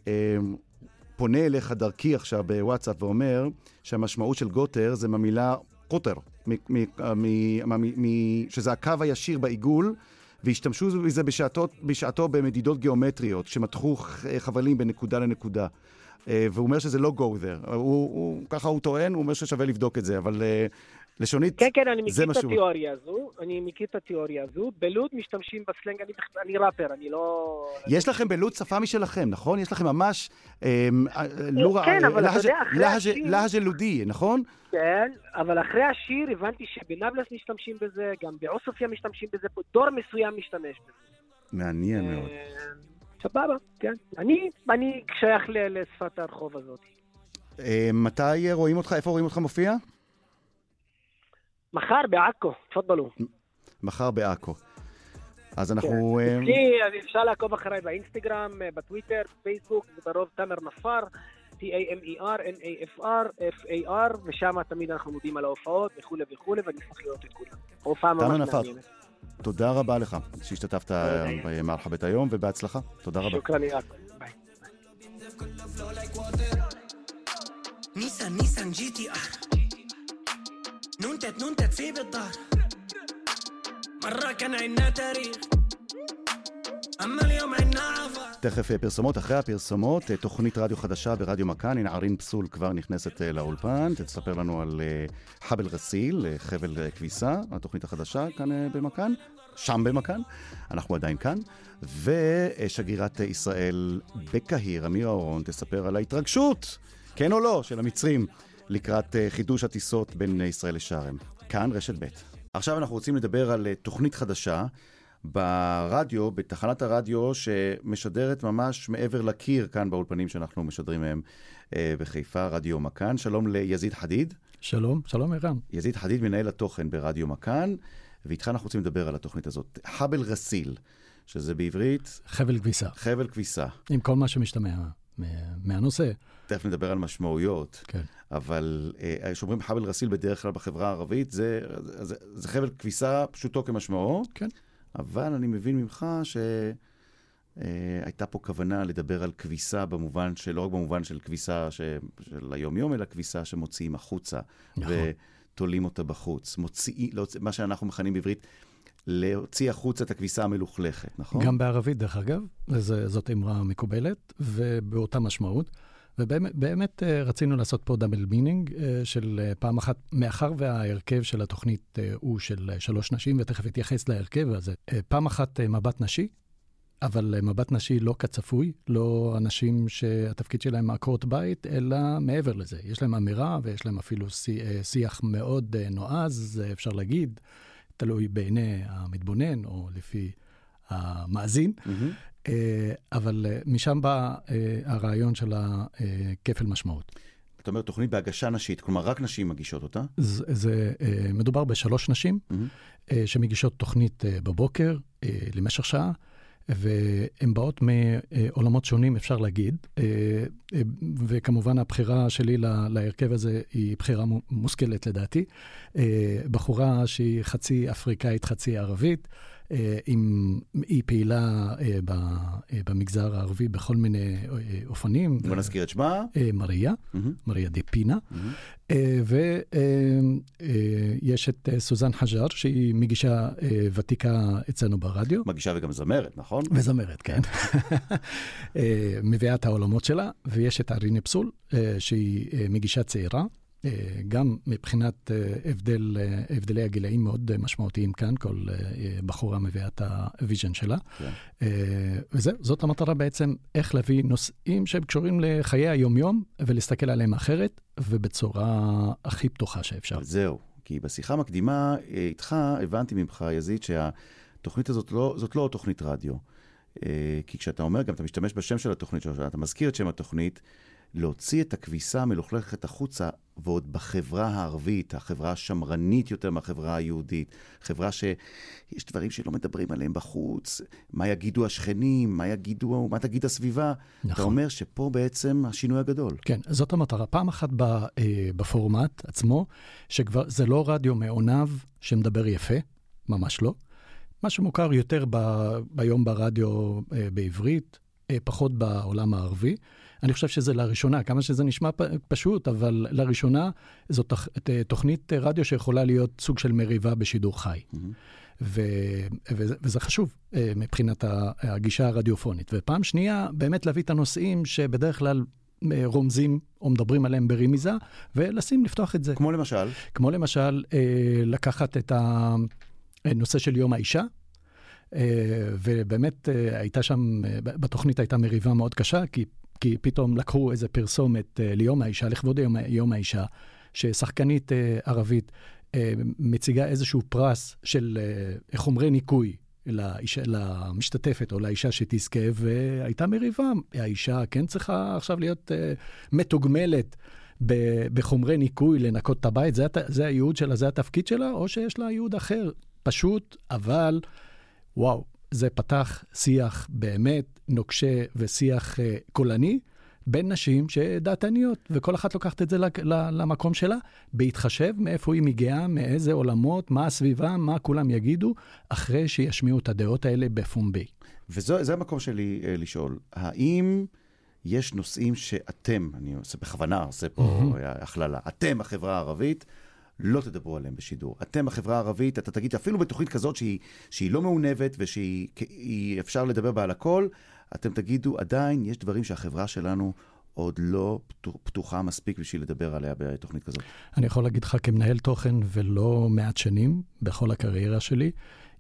אה, פונה אליך דרכי עכשיו בוואטסאפ ואומר שהמשמעות של גוטר זה מהמילה קוטר, שזה הקו הישיר בעיגול, והשתמשו בזה בשעתו, בשעתו במדידות גיאומטריות, שמתחו חבלים בין נקודה לנקודה. אה, והוא אומר שזה לא go there. הוא, הוא, ככה הוא טוען, הוא אומר ששווה לבדוק את זה, אבל אה, לשונית, כן, כן, אני מכיר את שהוא- התיאוריה הזו, אני מכיר את התיאוריה הזו. בלוד משתמשים בסלנג, אני, אני ראפר, אני לא... יש לכם בלוד שפה משלכם, נכון? יש לכם ממש אה, אה, לורה, כן, אבל אתה יודע, אחרי להג'- השיר- להג' לודי, נכון? כן, אבל אחרי השיר הבנתי שבנבלס משתמשים בזה, גם בעוספיא משתמשים בזה, דור מסוים משתמש בזה. מעניין מאוד. סבבה, כן. אני, אני שייך ל- לשפת הרחוב הזאת. אה, מתי רואים אותך, איפה רואים אותך מופיע? מחר בעכו, תפדלו. מחר בעכו. אז אנחנו... אה, אצלי אפשר לעקוב אחריי באינסטגרם, אה, בטוויטר, בפייסבוק, זה ברוב תמר נפאר, T-A-M-E-R, N-A-F-R, F-A-R, ושם תמיד אנחנו מודיעים על ההופעות וכולי וכולי, ואני אשמח לראות את כולם. ממש נפאר. מעניינת. תודה רבה לך שהשתתפת אה, במרחבת היום, ובהצלחה. תודה רבה. שוכרן יעקב. ביי. نيسان نيسان جي تي ار نونتت نونتت في بالدار مرة كان عنا تاريخ תכף אה, פרסומות, אחרי הפרסומות, אה, תוכנית רדיו חדשה ברדיו מכאן, הנה ערין פסול כבר נכנסת אה, לאולפן, תספר לנו על חבל רסיל, חבל כביסה, התוכנית החדשה כאן במכאן, שם במכאן, אנחנו עדיין כאן, ושגרירת ישראל בקהיר, אמירה אורון, תספר על ההתרגשות, כן או לא, של המצרים לקראת חידוש הטיסות בין ישראל לשארם. כאן רשת ב'. עכשיו אנחנו רוצים לדבר על תוכנית חדשה. ברדיו, בתחנת הרדיו שמשדרת ממש מעבר לקיר כאן באולפנים שאנחנו משדרים מהם אה, בחיפה, רדיו מכאן. שלום ליזיד חדיד. שלום, שלום ערן. יזיד חדיד, מנהל התוכן ברדיו מכאן, ואיתך אנחנו רוצים לדבר על התוכנית הזאת. חבל רסיל, שזה בעברית חבל כביסה, חבל כביסה. עם כל מה שמשתמע מה- מהנושא. תכף נדבר על משמעויות, כן. כן. אבל אה, כשאומרים חבל רסיל בדרך כלל בחברה הערבית, זה, זה, זה חבל כביסה פשוטו כמשמעו. כן. אבל אני מבין ממך שהייתה פה כוונה לדבר על כביסה במובן של, לא רק במובן של כביסה ש, של היום-יום, אלא כביסה שמוציאים החוצה. נכון. ותולים אותה בחוץ. מוציאים, להוציא, מה שאנחנו מכנים בעברית, להוציא החוצה את הכביסה המלוכלכת, נכון? גם בערבית, דרך אגב, וזה- זאת אמרה מקובלת, ובאותה משמעות. ובאמת באמת, אה, רצינו לעשות פה double meaning של אה, פעם אחת, מאחר וההרכב של התוכנית אה, הוא של אה, שלוש נשים, ותכף אתייחס להרכב הזה. אה, פעם אחת אה, מבט נשי, אבל אה, מבט נשי לא כצפוי, לא אנשים שהתפקיד שלהם עקרות בית, אלא מעבר לזה. יש להם אמירה ויש להם אפילו שי- אה, שיח מאוד אה, נועז, אה, אפשר להגיד, תלוי בעיני המתבונן או לפי המאזין. מהמם. אה, אבל אה, משם בא אה, הרעיון של הכפל משמעות. אתה אומר תוכנית בהגשה נשית, כלומר רק נשים מגישות אותה. זה, זה מדובר בשלוש נשים. אה, שמגישות תוכנית בבוקר למשך שעה, והן באות מעולמות שונים, אפשר להגיד. וכמובן הבחירה שלי לה- להרכב הזה היא בחירה מו- מושכלת לדעתי. בחורה שהיא חצי אפריקאית, חצי ערבית. אה, עם, היא פעילה אה, ב, אה, במגזר הערבי בכל מיני אופנים. בוא נזכיר את שמה. מריה, מהמם. מריה דה פינה. מהמם. ויש את סוזן חג'אר, שהיא מגישה ותיקה אצלנו ברדיו. מגישה וגם זמרת, נכון? וזמרת, כן. (laughs) אה, מביאה את העולמות שלה, ויש את אריני פסול, שהיא מגישה צעירה. אה, גם מבחינת אה, הבדל, אה, הבדלי הגילאים מאוד משמעותיים כאן, כל בחורה מביאה את ה vision שלה. כן. אה, וזהו, זאת המטרה בעצם, איך להביא נושאים שהם קשורים לחיי היומיום, ולהסתכל עליהם אחרת, ובצורה הכי פתוחה שאפשר. זהו, כי בשיחה המקדימה איתך הבנתי ממך, יזיד, שהתוכנית הזאת לא, זאת לא תוכנית רדיו. כי כשאתה אומר, גם אתה משתמש בשם של התוכנית אתה מזכיר את שם התוכנית, להוציא את הכביסה המלוכלכת החוצה, ועוד בחברה הערבית, החברה השמרנית יותר מהחברה היהודית, חברה שיש דברים שלא מדברים עליהם בחוץ, מה יגידו השכנים, מה יגידו, מה תגיד הסביבה. אתה נכון. אומר שפה בעצם השינוי הגדול. כן, זאת המטרה. פעם אחת ב, אה, בפורמט עצמו, שכבר זה לא רדיו מעונב שמדבר יפה, ממש לא. מה שמוכר יותר ב, ביום ברדיו אה, בעברית, אה, פחות בעולם הערבי. אני חושב שזה לראשונה, כמה שזה נשמע פ, פשוט, אבל לראשונה זאת תוכ, תוכנית רדיו שיכולה להיות סוג של מריבה בשידור חי. ו, וזה, וזה חשוב אה, מבחינת הגישה הרדיופונית. ופעם שנייה, באמת להביא את הנושאים שבדרך כלל אה, רומזים או מדברים עליהם ברמיזה, ולשים, לפתוח את זה. כמו למשל, כמו למשל, אה, לקחת את הנושא של יום האישה, ובאמת הייתה שם, בתוכנית הייתה מריבה מאוד קשה, כי, כי פתאום לקחו איזה פרסומת אה, ליום האישה, לכבוד יום, יום האישה, ששחקנית אה, ערבית אה, מציגה איזשהו פרס של חומרי ניקוי. לאישה, למשתתפת או לאישה שתזכה, והייתה מריבה. האישה כן צריכה עכשיו להיות uh, מתוגמלת בחומרי ניקוי, לנקות את הבית, זה, זה הייעוד שלה, זה התפקיד שלה, או שיש לה ייעוד אחר. פשוט, אבל וואו, זה פתח שיח באמת נוקשה ושיח uh, קולני בין נשים שדעתניות, וכל אחת לוקחת את זה למקום שלה, בהתחשב מאיפה היא מגיעה, מאיזה עולמות, מה הסביבה, מה כולם יגידו, אחרי שישמיעו את הדעות האלה בפומבי. וזה המקום שלי אה, לשאול, האם יש נושאים שאתם, אני עושה בכוונה, עושה פה. אה, הכללה, אתם, החברה הערבית, לא תדברו עליהם בשידור. אתם, בחברה הערבית, אתה תגיד, אפילו בתוכנית כזאת שהיא, שהיא לא מעונבת ושהיא אפשר לדבר בה על הכל, אתם תגידו, עדיין יש דברים שהחברה שלנו עוד לא פתוחה מספיק בשביל לדבר עליה בתוכנית כזאת. אני יכול להגיד לך כמנהל תוכן ולא מעט שנים, בכל הקריירה שלי,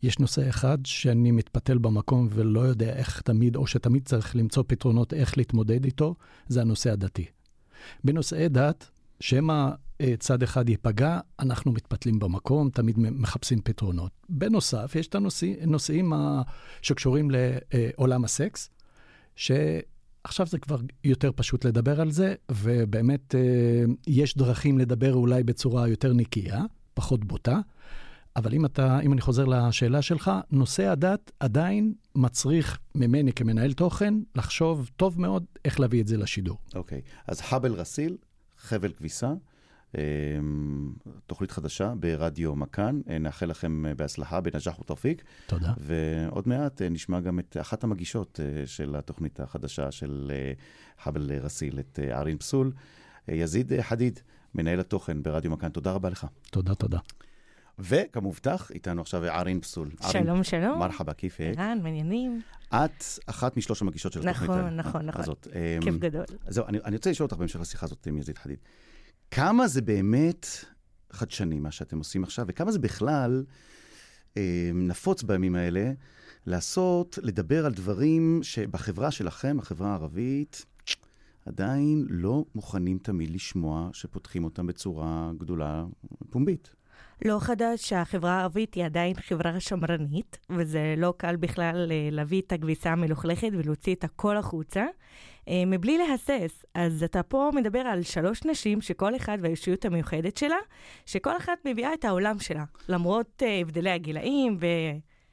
יש נושא אחד שאני מתפתל במקום ולא יודע איך תמיד, או שתמיד צריך למצוא פתרונות איך להתמודד איתו, זה הנושא הדתי. בנושאי דת, שמא צד אחד ייפגע, אנחנו מתפתלים במקום, תמיד מחפשים פתרונות. בנוסף, יש את הנושאים הנושאים שקשורים לעולם הסקס, שעכשיו זה כבר יותר פשוט לדבר על זה, ובאמת אה, יש דרכים לדבר אולי בצורה יותר נקייה, פחות בוטה. אבל אם, אתה, אם אני חוזר לשאלה שלך, נושא הדת עדיין מצריך ממני כמנהל תוכן לחשוב טוב מאוד איך להביא את זה לשידור. אוקיי, okay. אז חבל רסיל, חבל כביסה, תוכנית חדשה ברדיו מכאן. אה, נאחל לכם אה, בהצלחה בנג'אח ותרפיק. תודה. ועוד מעט אה, נשמע גם את אחת המגישות של התוכנית החדשה של חבל רסיל, את ערין פסול. יזיד חדיד, מנהל התוכן ברדיו מכאן, תודה רבה לך. תודה, תודה. וכמובטח, איתנו עכשיו ערין פסול. שלום, שלום. מרחבה, כיף. ערן, מעניינים. את אחת משלוש המגישות של התוכנית. נכון, נכון, נכון. הזאת. כיף אמ, גדול. זהו, אני, אני רוצה לשאול אותך בהמשך לשיחה הזאת עם יזיד חדיד. כמה זה באמת חדשני, מה שאתם עושים עכשיו, וכמה זה בכלל אה, נפוץ בימים האלה לעשות, לדבר על דברים שבחברה שלכם, החברה הערבית, עדיין לא מוכנים תמיד לשמוע שפותחים אותם בצורה גדולה, פומבית. לא חדש שהחברה הערבית היא עדיין חברה שמרנית, וזה לא קל בכלל אה, להביא את הכביסה המלוכלכת ולהוציא את הכל החוצה, אה, מבלי להסס. אז אתה פה מדבר על שלוש נשים שכל אחת והאישיות המיוחדת שלה, שכל אחת מביאה את העולם שלה, למרות אה, הבדלי הגילאים ו...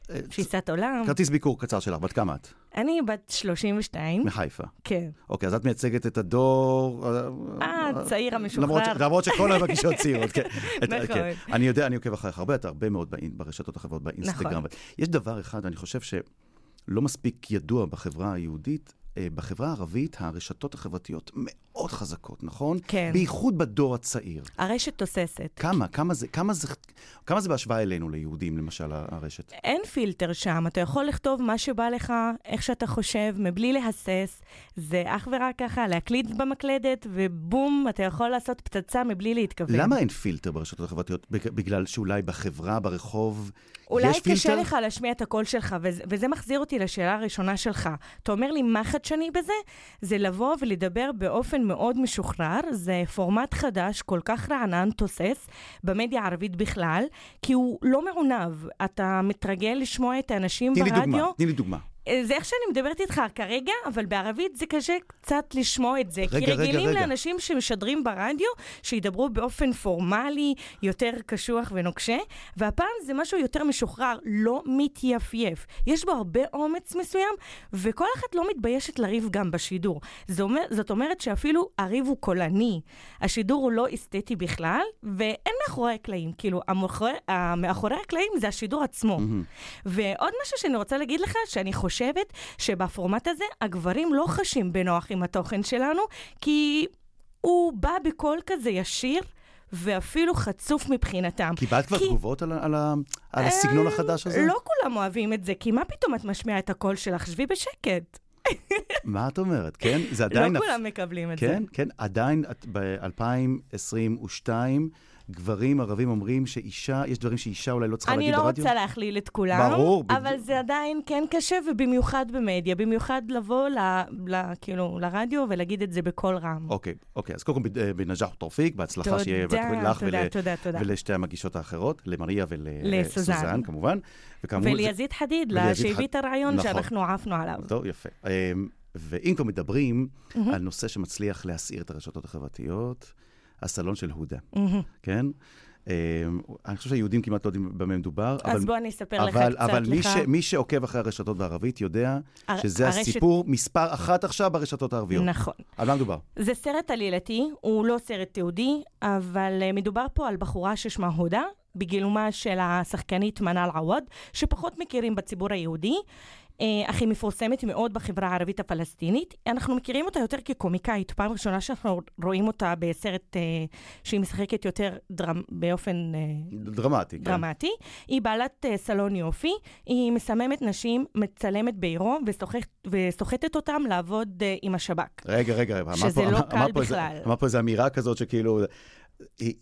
תפיסת עולם. כרטיס ביקור קצר שלך, בת כמה את? אני בת 32. מחיפה. כן. אוקיי, אז את מייצגת את הדור... אה, הצעיר המשוחרר. למרות שכל המגישות צעירות, כן. (laughs) נכון. כן. אני יודע, אני עוקב אחריך הרבה, אתה הרבה מאוד ברשתות החברות, באינסטגרם. נכון. יש דבר אחד, אני חושב שלא מספיק ידוע בחברה היהודית, אה, בחברה הערבית הרשתות החברתיות מאוד חזקות, נכון? כן. בייחוד בדור הצעיר. הרשת תוססת. כמה? כמה זה, כמה זה, כמה זה בהשוואה אלינו, ליהודים, למשל, הרשת? אין פילטר שם. אתה יכול לכתוב מה שבא לך, איך שאתה חושב, מבלי להסס. זה אך ורק ככה, להקליט במקלדת, ובום, אתה יכול לעשות פצצה מבלי להתכוון. למה אין פילטר ברשתות החברתיות? בגלל שאולי בחברה, ברחוב... אולי קשה לך להשמיע את הקול שלך, וזה, וזה מחזיר אותי לשאלה הראשונה שלך. אתה אומר לי, מה חדשני בזה? זה לבוא ולדבר באופן מאוד משוחרר, זה פורמט חדש, כל כך רענן, תוסס, במדיה הערבית בכלל, כי הוא לא מעונב. אתה מתרגל לשמוע את האנשים ברדיו. תני לי דוגמה, תני לי דוגמה. זה איך שאני מדברת איתך כרגע, אבל בערבית זה קשה קצת לשמוע את זה. רגע, כי רגילים רגע, רגע. לאנשים שמשדרים ברדיו, שידברו באופן פורמלי, יותר קשוח ונוקשה, והפעם זה משהו יותר משוחרר, לא מתייפייף. יש בו הרבה אומץ מסוים, וכל אחת לא מתביישת לריב גם בשידור. אומר, זאת אומרת שאפילו הריב הוא קולני. השידור הוא לא אסתטי בכלל, ואין מאחורי הקלעים. כאילו, המאחורי, מאחורי הקלעים זה השידור עצמו. Mm-hmm. ועוד משהו שאני רוצה להגיד לך, שאני חושבת... חושבת שבפורמט הזה הגברים לא חשים בנוח עם התוכן שלנו, כי הוא בא בקול כזה ישיר. ואפילו חצוף מבחינתם. קיבלת כבר כי... תגובות על, על, על הסגנון החדש הזה? לא כולם אוהבים את זה, כי מה פתאום את משמיעה את הקול שלך? שבי בשקט. (laughs) מה את אומרת? כן? זה עדיין... לא כולם מקבלים את כן, זה. כן, כן. עדיין ב-2022... גברים ערבים אומרים שאישה, יש דברים שאישה אולי לא צריכה להגיד לא ברדיו? אני לא רוצה להכליל את כולם, ברור. אבל זה עדיין כן קשה, ובמיוחד במדיה, במיוחד לבוא ל, ל, כאילו, לרדיו ולהגיד את זה בקול רם. אוקיי, אוקיי, אז קודם כל בנג'אח תורפיק, בהצלחה שיהיה לך תודה, ול, תודה, תודה. ולשתי המגישות האחרות, למריה ולסוזן כמובן. וליזית חדיד, שהביא את הרעיון נכון. שאנחנו עפנו עליו. טוב, יפה. אמ, ואם כבר מדברים על נושא שמצליח להסעיר את הרשתות החברתיות, הסלון של הודה. כן? Uh, אני חושב שהיהודים כמעט לא יודעים במה מדובר. אז אבל, בוא אני אספר אבל, לך קצת. אבל לך... מי, ש, מי שעוקב אחרי הרשתות בערבית יודע הר... שזה הרשת... הסיפור מספר אחת עכשיו ברשתות הערביות. נכון. על מה מדובר? זה סרט עלילתי, הוא לא סרט תיעודי, אבל uh, מדובר פה על בחורה ששמה הודה, בגילומה של השחקנית מנאל עווד, שפחות מכירים בציבור היהודי. אה, אך היא מפורסמת מאוד בחברה הערבית הפלסטינית. אנחנו מכירים אותה יותר כקומיקאית, פעם ראשונה שאנחנו רואים אותה בסרט אה, שהיא משחקת יותר דרמ... באופן... אה, דרמטי, כן. דרמטי. היא בעלת אה, סלון יופי, היא מסממת נשים, מצלמת וסוחט, וסוחטת אותם לעבוד אה, עם השב"כ. רגע, רגע, אמר שזה פה, לא אמר, קל אמר פה בכלל. אמר פה איזו אמירה כזאת שכאילו... היא,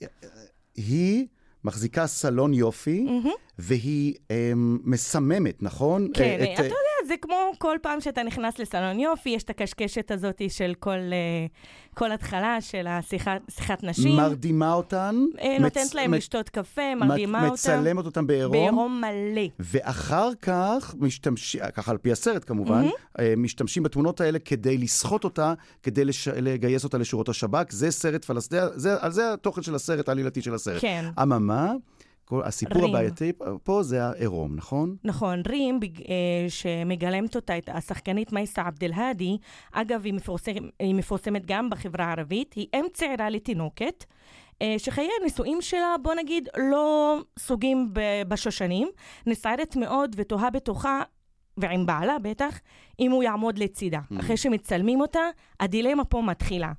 היא מחזיקה סלון יופי, מהמם. והיא אמ, מסממת, נכון? כן, אה, אתה יודע, זה כמו כל פעם שאתה נכנס לסלון יופי, יש את הקשקשת הזאת של כל, אה, כל התחלה של השיחת, שיחת נשים. מרדימה אותן, אה, מצ- נותנת להם מצ- לשתות קפה, מרדימה אותם. מצלמת אותם בעירום, בעירום מלא. ואחר כך משתמשים, ככה על פי הסרט כמובן, אה, משתמשים בתמונות האלה כדי לסחוט אותה, כדי לש... לגייס אותה לשורות השב"כ. זה סרט פלסטיני, זה, על זה התוכן של הסרט, העלילתי של הסרט. כן. אממה, כל, הסיפור רים. הבעייתי פה זה העירום, נכון? נכון, רים, בג- אה, שמגלמת אותה, את השחקנית מייסה עבד אל-האדי, אגב, היא מפורסמת, היא מפורסמת גם בחברה הערבית, היא אם צעירה לתינוקת, אה, שחיי הנישואים שלה, בוא נגיד, לא סוגים בשושנים, נסערת מאוד ותוהה בתוכה, ועם בעלה בטח, אם הוא יעמוד לצידה. אחרי שמצלמים אותה, הדילמה פה מתחילה.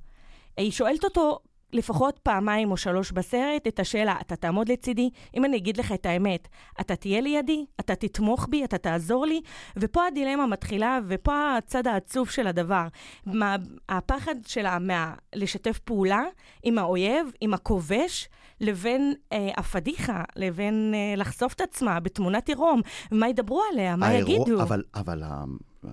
היא שואלת אותו לפחות פעמיים או שלוש בסרט את השאלה, אתה תעמוד לצידי? אם אני אגיד לך את האמת, אתה תהיה לידי? אתה תתמוך בי? אתה תעזור לי? ופה הדילמה מתחילה, ופה הצד העצוב של הדבר. מה, הפחד שלה מה, לשתף פעולה עם האויב, עם הכובש, לבין אה, הפדיחה, לבין אה, לחשוף את עצמה בתמונת עירום. מה ידברו עליה? מה העירום- יגידו? אבל, אבל ה-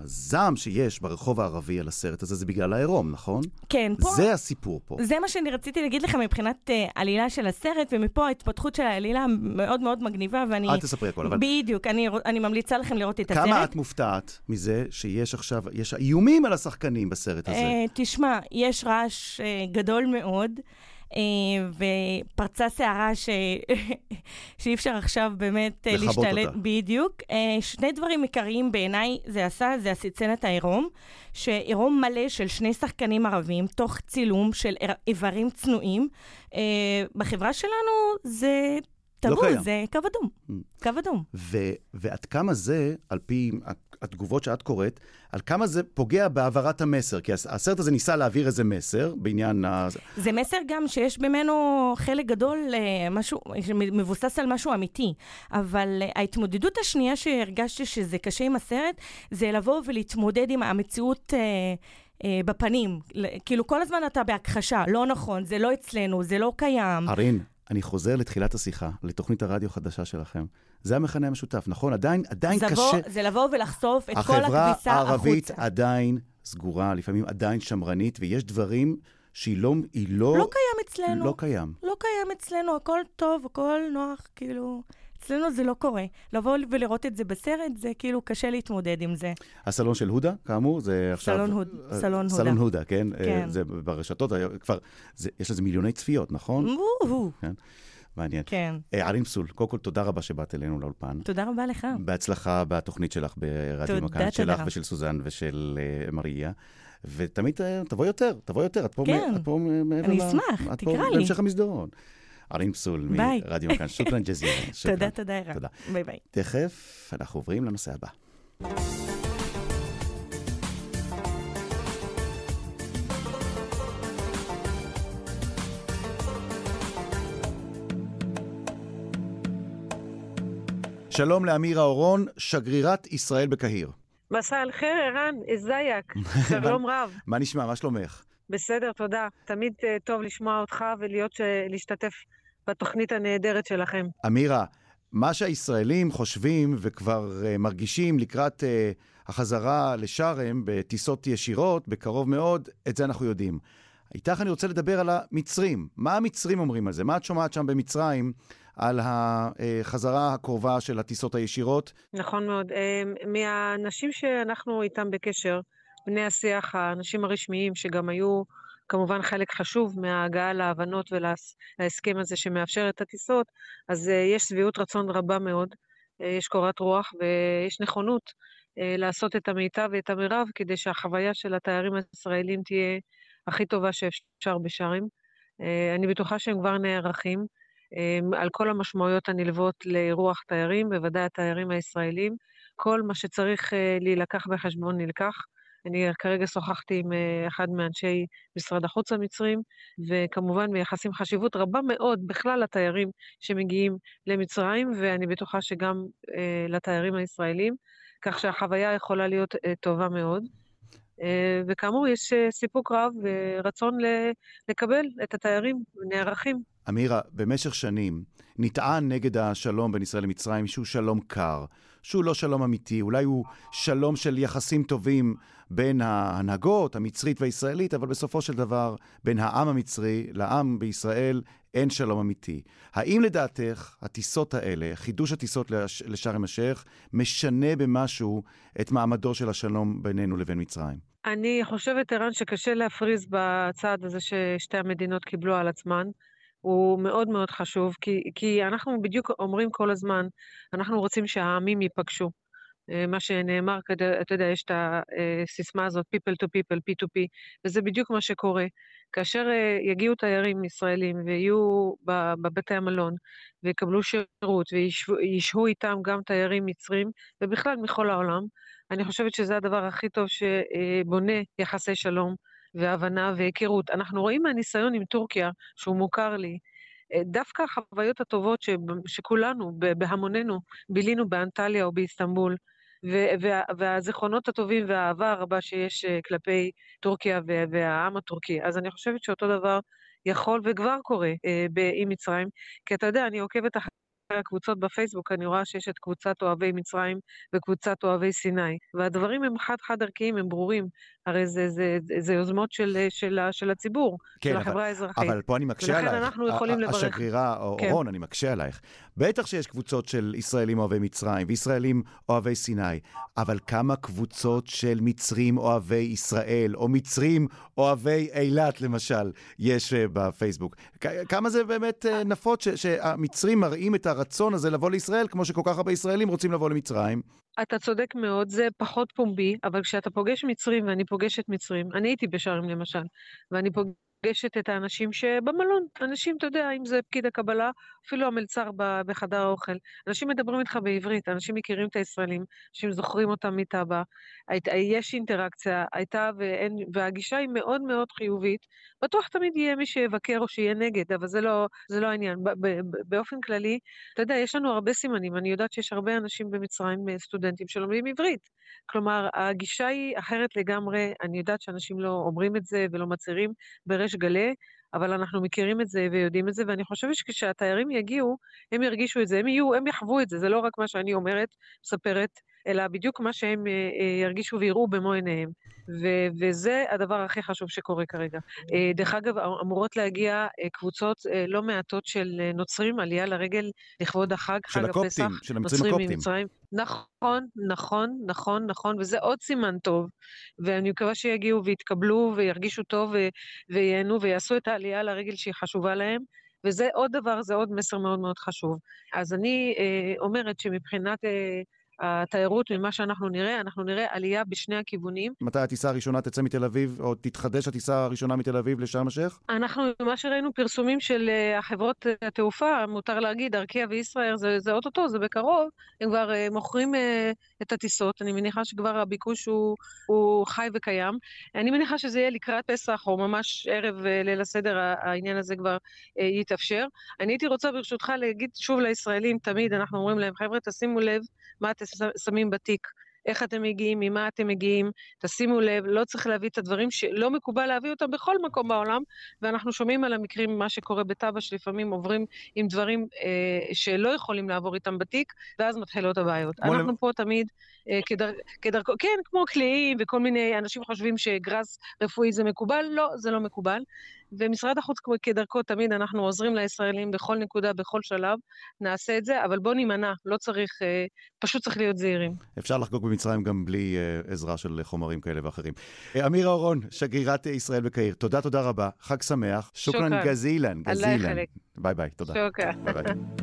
הזעם שיש ברחוב הערבי על הסרט הזה זה בגלל העירום, נכון? כן, פה... זה הסיפור פה. זה מה שאני רציתי להגיד לך מבחינת uh, עלילה של הסרט, ומפה ההתפתחות של העלילה מאוד מאוד מגניבה, ואני... אל תספרי הכל, אבל בדיוק, אני, אני ממליצה לכם לראות את הסרט. כמה את מופתעת מזה שיש עכשיו, יש איומים על השחקנים בסרט הזה? Uh, תשמע, יש רעש uh, גדול מאוד. Uh, ופרצה סערה ש... (laughs) שאי אפשר עכשיו באמת לכבות להשתלט. אותה. בדיוק. Uh, שני דברים עיקריים בעיניי זה עשה, זה הסצנת העירום, שעירום מלא של שני שחקנים ערבים, תוך צילום של איברים צנועים. בחברה שלנו זה טבו, קיים. זה קו אדום. Mm. קו אדום. ו- ועד כמה זה, על פי התגובות שאת קוראת, על כמה זה פוגע בהעברת המסר? כי הס- הסרט הזה ניסה להעביר איזה מסר בעניין ה... זה מסר גם שיש ממנו חלק גדול, אה, משהו, שמבוסס על משהו אמיתי. אבל אה, ההתמודדות השנייה שהרגשתי שזה קשה עם הסרט, זה לבוא ולהתמודד עם המציאות... אה, בפנים, כאילו כל הזמן אתה בהכחשה, לא נכון, זה לא אצלנו, זה לא קיים. ארין, אני חוזר לתחילת השיחה, לתוכנית הרדיו החדשה שלכם. זה המכנה המשותף, נכון? עדיין, עדיין זה קשה... זה לבוא ולחשוף את כל החברה הכביסה הערבית החוצה. עדיין סגורה, לפעמים עדיין שמרנית, ויש דברים שהיא לא... היא לא... לא קיים אצלנו. לא קיים. לא קיים אצלנו, הכל טוב, הכל נוח, כאילו... אצלנו זה לא קורה. לבוא ולראות את זה בסרט, זה כאילו קשה להתמודד עם זה. הסלון של הודה, כאמור, זה עכשיו... סלון הוד- אה, סלון הודה. סלון הודה, כן? כן. אה, זה ברשתות, אה, כבר... זה, יש לזה מיליוני צפיות, נכון? וואו, מעניין. כן. אה, ערין פסול, קודם כל תודה רבה שבאת אלינו לאולפן. תודה רבה לך. בהצלחה בתוכנית שלך ברדיו מכאן, שלך. ושל סוזן ושל אה, מריה. ותמיד תבוא יותר, תבוא יותר. את פה, כן. מ- את פה מעבר אני ל- אשמח, את תקרא פה לי. בהמשך המסדרון. ארים פסול מרדיו מכאן. שוקרן (laughs) ג'זירן. תודה, תודה, ערן. תודה. ביי ביי. תכף אנחנו עוברים לנושא הבא. שלום לאמירה אורון, שגרירת ישראל בקהיר. מסע אל חיר, ערן, איזייק, (laughs) שלום רב. מה נשמע, מה שלומך? בסדר, תודה. תמיד uh, טוב לשמוע אותך ולהיות, ש... להשתתף בתוכנית הנהדרת שלכם. אמירה, מה שהישראלים חושבים וכבר uh, מרגישים לקראת uh, החזרה לשארם בטיסות ישירות, בקרוב מאוד, את זה אנחנו יודעים. איתך אני רוצה לדבר על המצרים. מה המצרים אומרים על זה? מה את שומעת שם במצרים על החזרה הקרובה של הטיסות הישירות? נכון מאוד. מהאנשים שאנחנו איתם בקשר, בני השיח, האנשים הרשמיים, שגם היו כמובן חלק חשוב מההגעה להבנות ולהסכם הזה שמאפשר את הטיסות, אז uh, יש שביעות רצון רבה מאוד, uh, יש קורת רוח ויש נכונות uh, לעשות את המיטב ואת המרב כדי שהחוויה של התיירים הישראלים תהיה הכי טובה שאפשר בשארים. אני בטוחה שהם כבר נערכים. על כל המשמעויות הנלוות לאירוח תיירים, בוודאי התיירים הישראלים. כל מה שצריך להילקח בחשבון נלקח. אני כרגע שוחחתי עם אחד מאנשי משרד החוץ המצרים, וכמובן מייחסים חשיבות רבה מאוד בכלל לתיירים שמגיעים למצרים, ואני בטוחה שגם לתיירים הישראלים, כך שהחוויה יכולה להיות טובה מאוד. וכאמור, יש סיפוק רב ורצון לקבל את התיירים, נערכים. אמירה, במשך שנים נטען נגד השלום בין ישראל למצרים שהוא שלום קר, שהוא לא שלום אמיתי, אולי הוא שלום של יחסים טובים בין ההנהגות המצרית והישראלית, אבל בסופו של דבר, בין העם המצרי לעם בישראל אין שלום אמיתי. האם לדעתך הטיסות האלה, חידוש הטיסות לשארם א-שייח, משנה במשהו את מעמדו של השלום בינינו לבין מצרים? אני חושבת, ערן, שקשה להפריז בצעד הזה ששתי המדינות קיבלו על עצמן. הוא מאוד מאוד חשוב, כי, כי אנחנו בדיוק אומרים כל הזמן, אנחנו רוצים שהעמים ייפגשו. מה שנאמר, אתה יודע, יש את הסיסמה הזאת, people to people, P2P, וזה בדיוק מה שקורה. כאשר יגיעו תיירים ישראלים ויהיו בבתי המלון ויקבלו שירות וישהו איתם גם תיירים מצרים, ובכלל מכל העולם, אני חושבת שזה הדבר הכי טוב שבונה יחסי שלום והבנה והיכרות. אנחנו רואים מהניסיון עם טורקיה, שהוא מוכר לי, דווקא החוויות הטובות ש, שכולנו, בהמוננו, בילינו באנטליה או באיסטנבול, וה, והזיכרונות הטובים והאהבה הרבה שיש כלפי טורקיה והעם הטורקי. אז אני חושבת שאותו דבר יכול וכבר קורה עם מצרים, כי אתה יודע, אני עוקבת אחרי... הקבוצות בפייסבוק, אני רואה שיש את קבוצת אוהבי מצרים וקבוצת אוהבי סיני, והדברים הם חד-חד ערכיים, הם ברורים. הרי זה, זה, זה, זה יוזמות של, של, של הציבור, כן, של החברה האזרחית. אבל פה אני מקשה עלייך. ולכן אנחנו יכולים לברך. השגרירה, כן. אורון, אני מקשה עלייך. בטח שיש קבוצות של ישראלים אוהבי מצרים וישראלים אוהבי סיני, אבל כמה קבוצות של מצרים אוהבי ישראל, או מצרים אוהבי אילת, למשל, יש uh, בפייסבוק? כמה זה באמת uh, נפוץ שהמצרים מראים את הרצון הזה לבוא לישראל, כמו שכל כך הרבה ישראלים רוצים לבוא למצרים? אתה צודק מאוד, זה פחות פומבי, אבל כשאתה פוגש מצרים, ואני פוגשת מצרים, אני הייתי בשארם למשל, ואני פוגשת את האנשים שבמלון, אנשים, אתה יודע, אם זה פקיד הקבלה, אפילו המלצר בחדר האוכל. אנשים מדברים איתך בעברית, אנשים מכירים את הישראלים, אנשים זוכרים אותם מטאבה, יש אינטראקציה, הייתה, ואין, והגישה היא מאוד מאוד חיובית. בטוח תמיד יהיה מי שיבקר או שיהיה נגד, אבל זה לא, זה לא העניין. באופן כללי, אתה יודע, יש לנו הרבה סימנים. אני יודעת שיש הרבה אנשים במצרים, סטודנטים, שלומדים עברית. כלומר, הגישה היא אחרת לגמרי. אני יודעת שאנשים לא אומרים את זה ולא מצהירים בריש גלי, אבל אנחנו מכירים את זה ויודעים את זה, ואני חושבת שכשהתיירים יגיעו, הם ירגישו את זה, הם יהיו, הם יחוו את זה, זה לא רק מה שאני אומרת, מספרת, אלא בדיוק מה שהם אה, אה, ירגישו ויראו במו עיניהם. ו- וזה הדבר הכי חשוב שקורה כרגע. אה, דרך אגב, אמורות להגיע קבוצות לא מעטות של נוצרים, עלייה לרגל לכבוד החג, חג הקופטים, הפסח. של המצרים הקופטים. ממצרים. נכון, נכון, נכון, נכון, וזה עוד סימן טוב. ואני מקווה שיגיעו ויתקבלו וירגישו טוב ו- וייהנו ויעשו את העלייה לרגל שהיא חשובה להם. וזה עוד דבר, זה עוד מסר מאוד מאוד חשוב. אז אני אה, אומרת שמבחינת... אה, התיירות, ממה שאנחנו נראה, אנחנו נראה עלייה בשני הכיוונים. מתי הטיסה הראשונה תצא מתל אביב, או תתחדש הטיסה הראשונה מתל אביב לשארם א-שייח? אנחנו, מה שראינו פרסומים של uh, החברות uh, התעופה, מותר להגיד, ארקיע וישראל, זה, זה אוטוטו, זה בקרוב, הם כבר uh, מוכרים את הטיסות, אני מניחה שכבר הביקוש הוא, הוא חי וקיים. אני מניחה שזה יהיה לקראת פסח, או ממש ערב ליל הסדר, העניין הזה כבר יתאפשר. אני הייתי רוצה ברשותך להגיד שוב לישראלים, תמיד אנחנו אומרים להם, חבר'ה, תשימו לב מה אתם שמים בתיק, איך אתם מגיעים, ממה אתם מגיעים, תשימו לב, לא צריך להביא את הדברים שלא מקובל להביא אותם בכל מקום בעולם, ואנחנו שומעים על המקרים, מה שקורה בטאבה, שלפעמים עוברים עם דברים אה, שלא יכולים לעבור איתם בתיק, ואז מתחילות הבעיות. אנחנו פה תמיד, אה, כדר, כדרכו, כן, כמו קליעים וכל מיני אנשים חושבים שגראס רפואי זה מקובל, לא, זה לא מקובל. ומשרד החוץ כדרכו, תמיד אנחנו עוזרים לישראלים בכל נקודה, בכל שלב, נעשה את זה, אבל בואו נימנע, לא צריך, אה, פשוט צריך להיות זהירים. אפשר לחגוג במצרים גם בלי אה, עזרה של חומרים כאלה ואחרים. אה, אמירה אורון, שגרירת ישראל בקהיר, תודה, תודה רבה, חג שמח. שוכרן גזילן, גזילן. ביי ביי, תודה. שוכרן.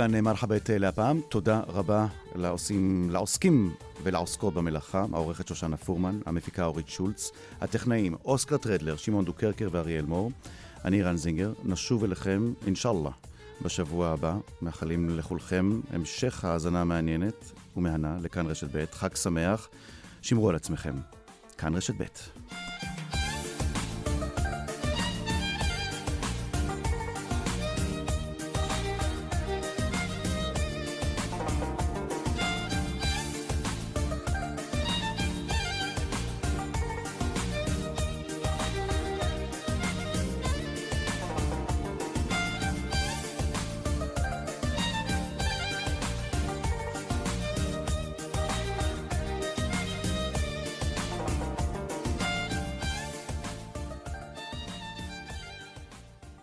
ביי ביי. עד כאן מרחבת להפעם. תודה רבה לעושים, לעוסקים ולעוסקות במלאכה, העורכת שושנה פורמן, המפיקה אורית שולץ, הטכנאים אוסקר טרדלר, שמעון דוקרקר ואריאל מור. אני ערן זינגר, נשוב אליכם, אינשאללה, בשבוע הבא. מאחלים לכולכם המשך האזנה מעניינת ומהנה לכאן רשת ב'. חג שמח, שמרו על עצמכם. כאן רשת ב'.